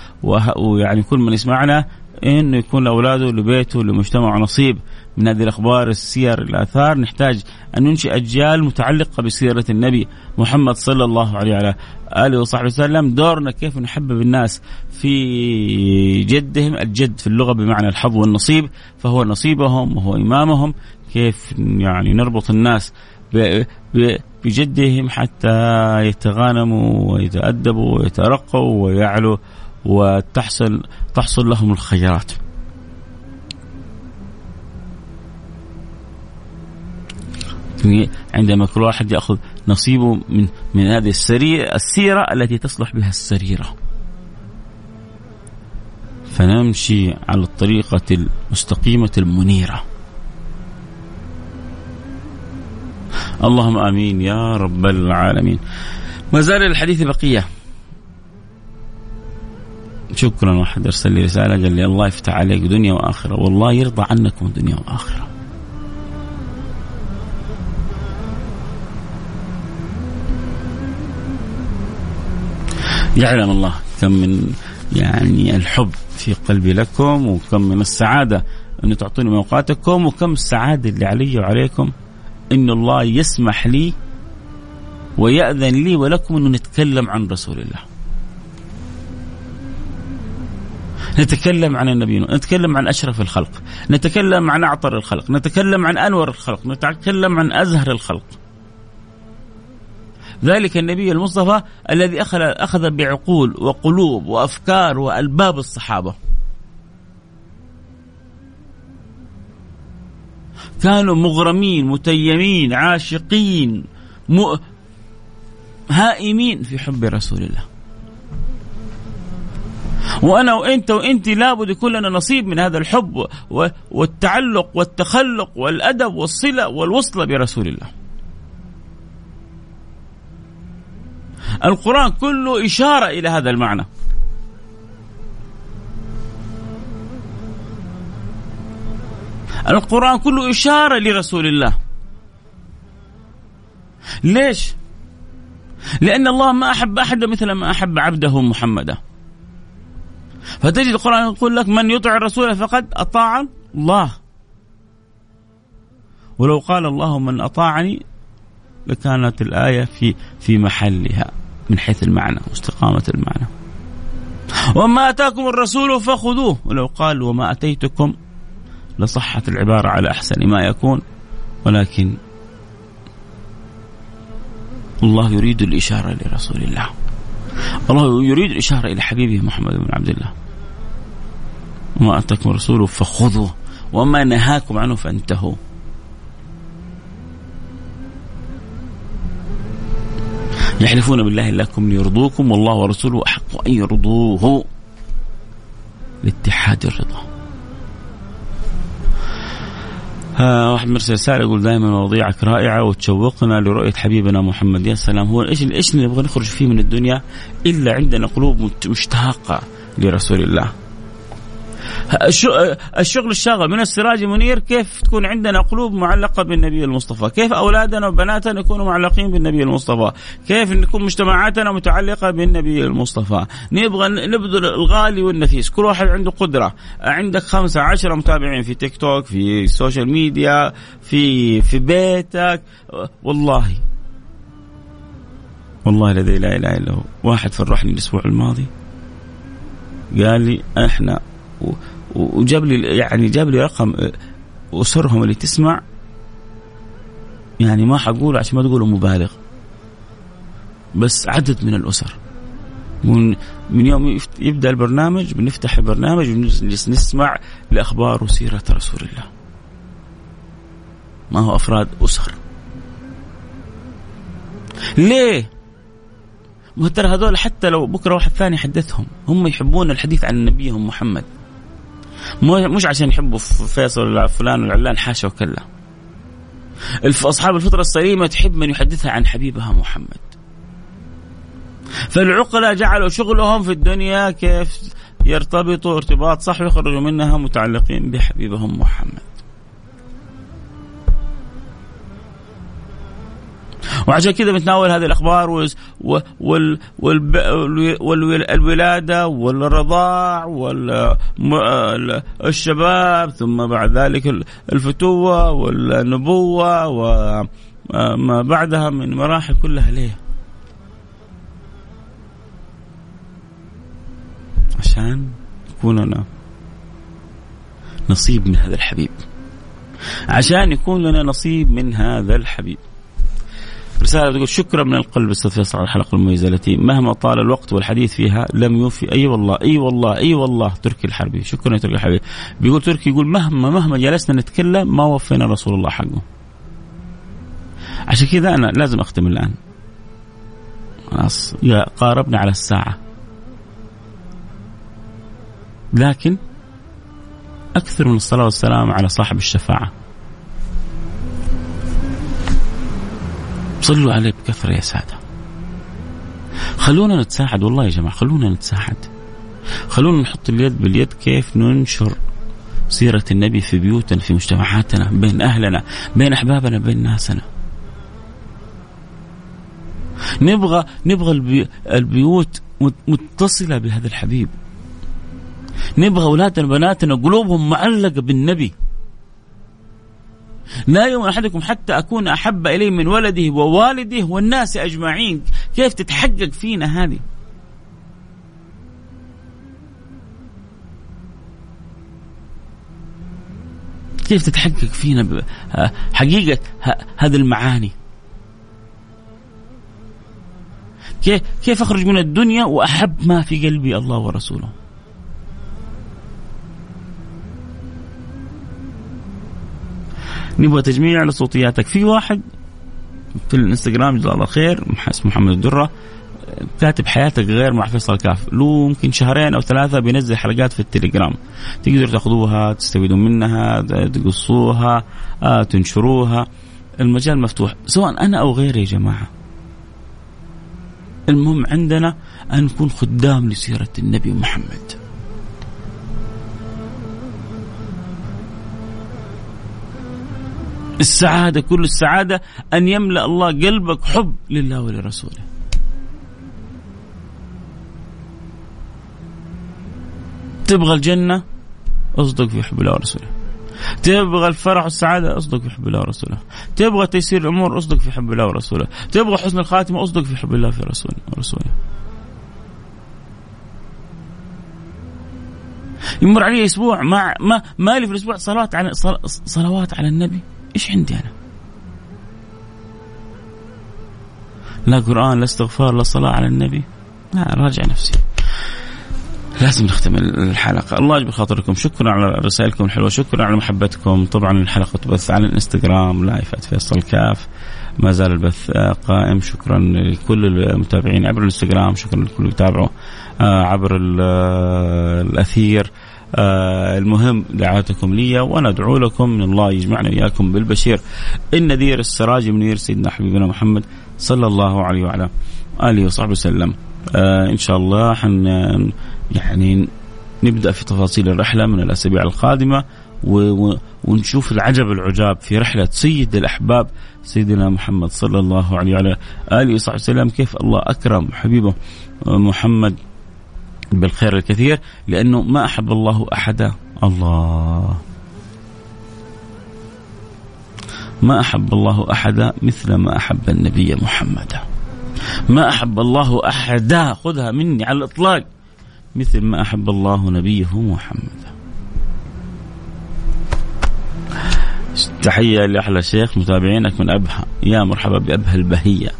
ويعني كل من يسمعنا انه يكون لأولاده لبيته لمجتمعه نصيب. من هذه الأخبار السير الآثار. نحتاج أن ننشئ أجيال متعلقة بسيرة النبي محمد صلى الله عليه وعلى آله وصحبه وسلم. دورنا كيف نحبب الناس في جدهم. الجد في اللغة بمعنى الحظ والنصيب. فهو نصيبهم وهو إمامهم. كيف يعني نربط الناس بجدهم حتى يتغانموا ويتأدبوا ويترقوا ويعلوا. وتحصل تحصل لهم الخيرات. عندما كل واحد يأخذ نصيبه من من هذه السريره السيرة التي تصلح بها السريرة. فنمشي على الطريقة المستقيمة المنيرة. اللهم آمين يا رب العالمين. ما زال الحديث بقية. شكرا واحد أرسل لي رسالة قال لي الله يفتح عليك دنيا وآخرة. والله يرضى عنكم دنيا وآخرة. يعلم الله كم من يعني الحب في قلبي لكم وكم من السعادة أن تعطوني أوقاتكم وكم السعادة اللي علي وعليكم. إن الله يسمح لي ويأذن لي ولكم أن نتكلم عن رسول الله. نتكلم عن النبي نتكلم عن أشرف الخلق نتكلم عن أعطر الخلق نتكلم عن أنور الخلق نتكلم عن أزهر الخلق ذلك النبي المصطفى الذي أخذ, أخذ بعقول وقلوب وأفكار وألباب الصحابة كانوا مغرمين متيمين عاشقين. هائمين في حب رسول الله وأنا وإنت وإنت لابد يكون لنا نصيب من هذا الحب والتعلق والتخلق والأدب والصلة والوصله برسول الله. القرآن كله إشارة إلى هذا المعنى. القرآن كله إشارة لرسول الله ليش؟ لأن الله ما أحب أحد مثل ما أحب عبده محمدا فتجد القرآن يقول لك من يطع الرسول فقد أطاع الله. ولو قال الله من أطاعني لكانت الآية في في محلها من حيث المعنى واستقامة المعنى. وما أتاكم الرسول فخذوه. ولو قال وما أتيتكم لصحت العبارة على أحسن ما يكون. ولكن الله يريد الإشارة لرسول الله. الله يريد الإشارة إلى حبيبه محمد بن عبد الله. وما أتاكم رسوله فخذوه وما نهاكم عنه فانتهوا. يحلفون بالله لكم ليرضوكم والله ورسوله أحق أن يرضوه. لاتحاد الرضا. واحد مرسل رسالة يقول دائما مواضيعك رائعة وتشوقنا لرؤية حبيبنا محمد. يا سلام. هو إيش إيش نبغى نخرج فيه من الدنيا إلا عندنا قلوب مشتاقة لرسول الله؟ الشغل الشاغل من السراج المنير كيف تكون عندنا قلوب معلقة بالنبي المصطفى؟ كيف أولادنا وبناتنا يكونوا معلقين بالنبي المصطفى؟ كيف نكون مجتمعاتنا متعلقة بالنبي المصطفى؟ نبغى نبذل الغالي والنفيس. كل واحد عنده قدرة. عندك خمسة عشرة متابعين في تيك توك في ال social media في في بيتك. والله. والله الذي لا إله إلا هو. واحد فرحني الأسبوع الماضي. قال لي إحنا وجاب لي يعني جاب لي رقم اسرهم اللي تسمع. يعني ما حقول عشان ما تقولوا مبالغ. بس عدد من الأسر. من من يوم يبدأ البرنامج بنفتح البرنامج ونجلس نسمع لأخبار وسيرة رسول الله. ما هو أفراد أسر. ليه؟ ما ترى هذول حتى لو بكرة واحد ثاني حدثهم هم يحبون الحديث عن نبيهم محمد. مش عشان يحبوا فيصل ولا فلان ولا علان حاشا وكلا أصحاب الفطرة السليمة تحب من يحدثها عن حبيبها محمد. فالعقلاء جعلوا شغلهم في الدنيا كيف؟ يرتبطوا ارتباط صح ويخرجوا منها متعلقين بحبيبهم محمد. وعشان كذا بنتناول هذه الأخبار والولاده والرضاع والشباب ثم بعد ذلك الفتوة والنبوة وما بعدها من مراحل كلها ليه؟ عشان يكون لنا نصيب من هذا الحبيب عشان يكون لنا نصيب من هذا الحبيب رسالة تقول شكرا من القلب أستاذ فيصل على الحلقة المميزة التي مهما طال الوقت والحديث فيها لم يوفي. أي والله أي والله أي والله. تركي الحربي شكرا يا تركي الحربي. بيقول تركي يقول مهما مهما جلسنا نتكلم ما وفينا رسول الله حقه. عشان كذا أنا لازم أختم الآن. خلاص قاربنا على الساعة. لكن أكثر من الصلاة والسلام على صاحب الشفاعة. صلوا عليه بكثرة يا سادة. خلونا نتساعد والله يا جماعة خلونا نتساعد. خلونا نحط اليد باليد كيف ننشر سيرة النبي في بيوتنا في مجتمعاتنا بين أهلنا بين أحبابنا بين ناسنا. نبغى نبغى البي البيوت متصلة بهذا الحبيب. نبغى أولادنا وبناتنا قلوبهم معلقة بالنبي. لا يؤمن أحدكم حتى أكون أحب إليه من ولده ووالده والناس أجمعين. كيف تتحقق فينا هذه؟ كيف تتحقق فينا حقيقة هذه المعاني؟ كيف أخرج من الدنيا وأحب ما في قلبي الله ورسوله؟ نبغى تجميع لصوتياتك في واحد في الانستغرام جزاه الله خير اسمه محمد الدرة كاتب حياتك غير مع فيصل كاف. له يمكن شهرين أو ثلاثة بينزل حلقات في التليجرام. تقدروا تاخذوها تستفيدوا منها تقصوها آه، تنشروها. المجال مفتوح. سواء أنا أو غيري يا جماعة. المهم عندنا أن نكون خدام لسيرة النبي محمد. السعادة كل السعادة أن يملأ الله قلبك حب لله ولرسوله. تبغى الجنة؟ أصدق في حب الله ورسوله. تبغى الفرح والسعادة؟ أصدق في حب الله ورسوله. تبغى تيسير الأمور؟ أصدق في حب الله ورسوله. تبغى حسن الخاتمة؟ أصدق في حب الله في رسوله. ورسوله يمر علي أسبوع ما ما مالي في الأسبوع صلاه على صلوات على النبي. إيش عندي أنا؟ لا قرآن لا استغفار لا صلاة على النبي. لا راجع نفسي. لازم نختم الحلقة. الله يجبر خاطركم. شكرا على رسائلكم الحلوة. شكرا على محبتكم. طبعا الحلقة تبث على الإنستغرام لايف فيصل كاف. ما زال البث قائم. شكرا لكل المتابعين عبر الإنستغرام. شكرا لكل اللي يتابعوا آه، عبر آه، الأثير. آه المهم دعاتكم لي وأنا أدعو لكم من الله يجمعنا وإياكم بالبشير. النذير السراج منير سيدنا حبيبنا محمد صلى الله عليه وعلى آله وصحبه وسلم. آه إن شاء الله حن يعني نبدأ في تفاصيل الرحلة من الأسابيع القادمة ونشوف العجب العجاب في رحلة سيد الأحباب سيدنا محمد صلى الله عليه وعلى آله وصحبه وسلم. كيف الله أكرم حبيبه محمد. بالخير الكثير لأنه ما أحب الله احدا الله. ما أحب الله احدا مثل ما أحب النبي محمدا ما أحب الله احدا خذها مني على الإطلاق. مثل ما أحب الله نبيه محمدا تحية لأحلى شيخ متابعينك من أبها يا مرحبا بأبها البهية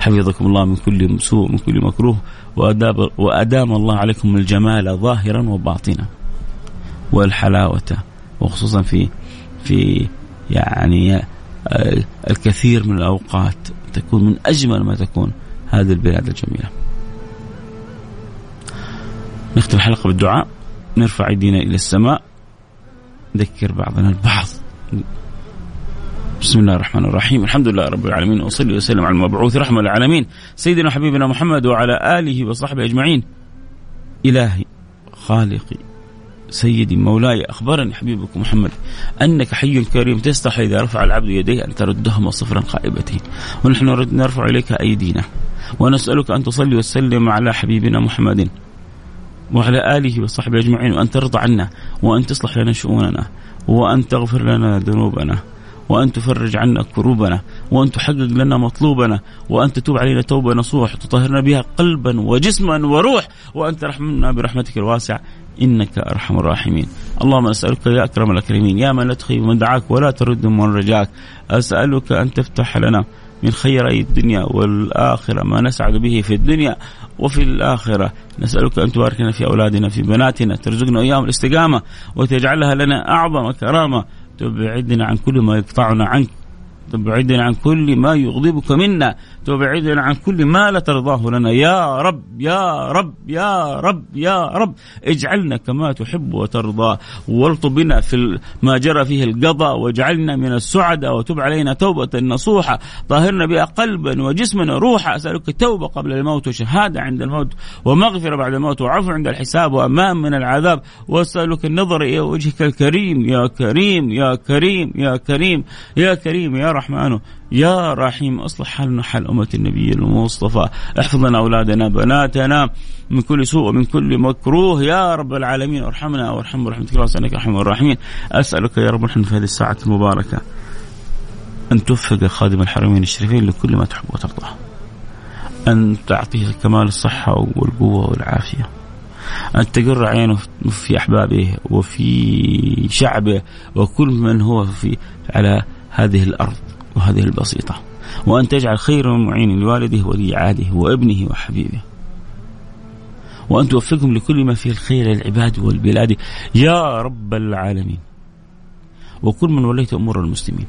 حفظكم الله من كل سوء من كل مكروه. وأداب وأدام الله عليكم الجمال ظاهرا وباطنا والحلاوة وخصوصا في في يعني آه، الكثير من الأوقات تكون من أجمل ما تكون هذه البلاد الجميلة. نختم الحلقة بالدعاء. نرفع أيدينا إلى السماء. نذكر بعضنا البعض. بسم الله الرحمن الرحيم. الحمد لله رب العالمين وصلي وسلم على المبعوث رحمة للعالمين. سيدنا حبيبنا محمد وعلى آله وصحبه أجمعين. إلهي خالقي سيدي مولاي أخبرني حبيبك محمد أنك حي كريم تستحي إذا رفع العبد يديه أن تردهما صفرا خائبتين. ونحن نرفع إليك أيدينا. ونسألك أن تصلي وسلم على حبيبنا محمد وعلى آله وصحبه أجمعين وأن ترضى عنا وأن تصلح لنا شؤوننا وأن تغفر لنا ذنوبنا. وأن تفرج عنا كروبنا وأن تحقق لنا مطلوبنا وأن تتوب علينا توبة نصوح تطهرنا بها قلبا وجسما وروح وأن ترحمنا برحمتك الواسعة إنك أرحم الراحمين. اللهم نسألك يا أكرم الأكرمين يا من لا تخيب من دعاك ولا ترد من رجاك. أسألك أن تفتح لنا من خيري الدنيا والآخرة ما نسعد به في الدنيا وفي الآخرة. نسألك أن تباركنا في أولادنا في بناتنا ترزقنا إياهم الاستقامة وتجعلها لنا أعظم كرامة. تبعدنا عن كل ما يقطعنا عنك. تبعدنا عن كل ما يغضبك منا. تبعدنا عن كل ما لا ترضاه لنا. يا رب يا رب يا رب يا رب اجعلنا كما تحب وترضى. والطب بنا في ما جرى فيه القضاء واجعلنا من السعداء وتب علينا توبة نصوحة. طهرنا بها قلبا وجسما وروحا. أسألك توبة قبل الموت وشهادة عند الموت ومغفرة بعد الموت وعفو عند الحساب وأمان من العذاب. وأسألك النظر إلى وجهك الكريم. يا كريم يا كريم يا كريم يا كريم يا رحمن. يا رحيم أصلح حالنا حال أمة النبي المصطفى. احفظ لنا أولادنا بناتنا من كل سوء ومن كل مكروه. يا رب العالمين ارحمنا وارحم رحمتك الله انك ارحم الراحمين أسألك يا رب نحن في هذه الساعة المباركة أن توفق خادم الحرمين الشريفين لكل ما تحب وترضاه أن تعطيه كمال الصحة والقوة والعافية. أن تقر عينه في أحبابه وفي شعبه وكل من هو في على هذه الأرض. وهذه البسيطة. وأن تجعل خير معين لوالده ولي عهده وابنه وحبيبه. وأن توفقهم لكل ما فيه الخير للعباد والبلاد. يا رب العالمين. وكل من وليت أمور المسلمين.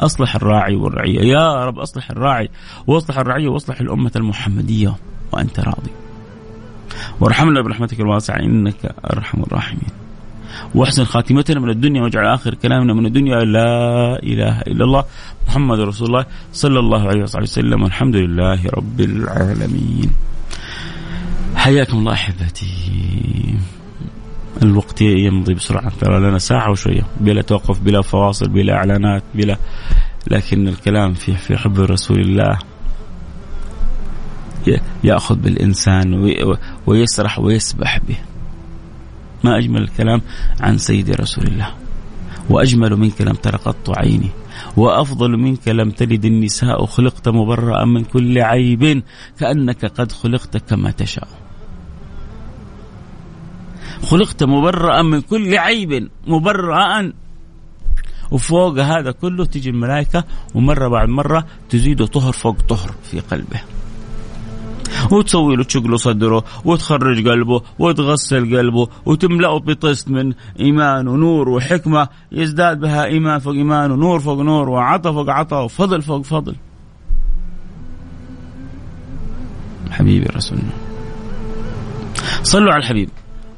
أصلح الراعي والرعية. يا رب أصلح الراعي. وأصلح الرعية وأصلح الأمة المحمدية. وأنت راضي. وارحمنا برحمتك الواسعة. إنك أرحم الراحمين. وأحسن خاتمتنا من الدنيا وأجعل آخر كلامنا من الدنيا لا إله إلا الله محمد رسول الله صلى الله عليه وصحبه وسلم والحمد لله رب العالمين. حياكم الله أحبتي. الوقت يمضي بسرعة ترى لنا ساعة وشوية بلا توقف بلا فواصل بلا إعلانات بلا لكن الكلام في في حب رسول الله يأخذ بالإنسان ويسرح ويسبح به. ما أجمل الكلام عن سيد رسول الله. وأجمل منك لم تر قط عيني. وأفضل منك لم تلد النساء خلقت مبرأ من كل عيب. كأنك قد خلقت كما تشاء. خلقت مبرأ من كل عيب. مبرأ. وفوق هذا كله تجي الملائكة ومرة بعد مرة تزيد طهر فوق طهر في قلبه. وتسوي له تشق له صدره وتخرج قلبه وتغسل قلبه وتملأه بطست من إيمان ونور وحكمة يزداد بها إيمان فوق إيمان ونور فوق نور وعطى فوق عطى وفضل فوق فضل. حبيبي رسولنا صلوا على الحبيب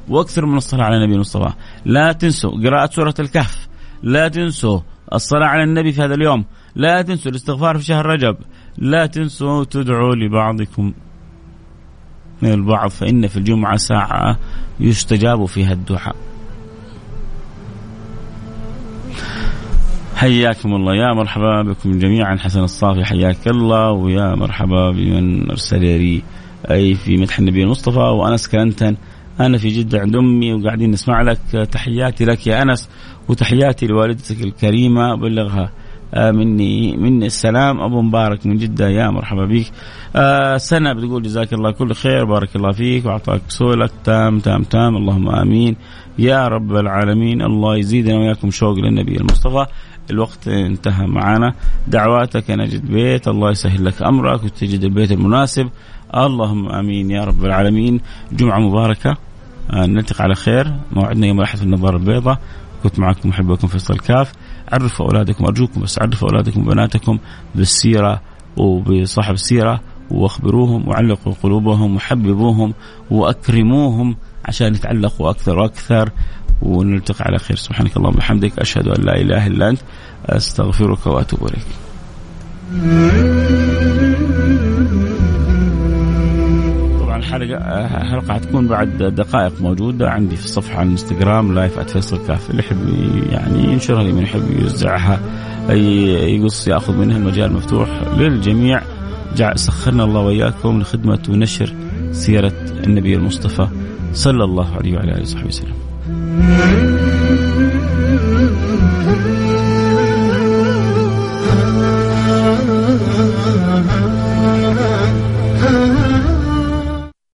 وأكثر من الصلاة على النبي المصطفى. لا تنسوا قراءة سورة الكهف. لا تنسوا الصلاة على النبي في هذا اليوم. لا تنسوا الاستغفار في شهر رجب. لا تنسوا تدعوا لبعضكم. من البعض فإن في الجمعة ساعة يستجاب فيها الدعاء. حياكم الله. يا مرحبا بكم جميعا. حسن الصافي حياك الله. ويا مرحبا بمن أرسل لي أي في مدح النبي المصطفى. وأنس كلنتن. أنا في جدة عند أمي وقاعدين نسمع لك. تحياتي لك يا أنس وتحياتي لوالدتك الكريمة. بلغها. مني مني السلام. أبو مبارك من جدة يا مرحبا بك. آه سنة بتقول جزاك الله كل خير بارك الله فيك وأعطاك سؤلك تام تام تام. اللهم آمين. يا رب العالمين الله يزيدنا وياكم شوق للنبي المصطفى. الوقت انتهى معنا. دعواتك نجد بيت الله يسهل لك أمرك وتجد البيت المناسب. اللهم آمين يا رب العالمين. جمعة مباركة. آه نلتقي على خير. موعدنا يوم الأحد في النظارة البيضاء. كنت معكم محبكم فيصل كاف. عرفوا أولادكم أرجوكم بس عرفوا أولادكم وبناتكم بالسيرة وبصاحب السيرة واخبروهم وعلقوا قلوبهم وحببوهم وأكرموهم عشان يتعلقوا أكثر وأكثر ونلتقي على خير سبحانك اللهم وبحمدك أشهد أن لا إله إلا أنت أستغفرك وأتوب إليك. الحلقة الحلقة حتكون بعد دقائق موجودة عندي في الصفحة على الانستغرام لايف @فيصل كاف اللي يحب يعني ينشرها اللي يحب يوزعها يقص يأخذ منها المجال مفتوح للجميع سخرنا الله وإياكم لخدمة ونشر سيرة النبي المصطفى صلى الله عليه وعلى آله وصحبه وسلم.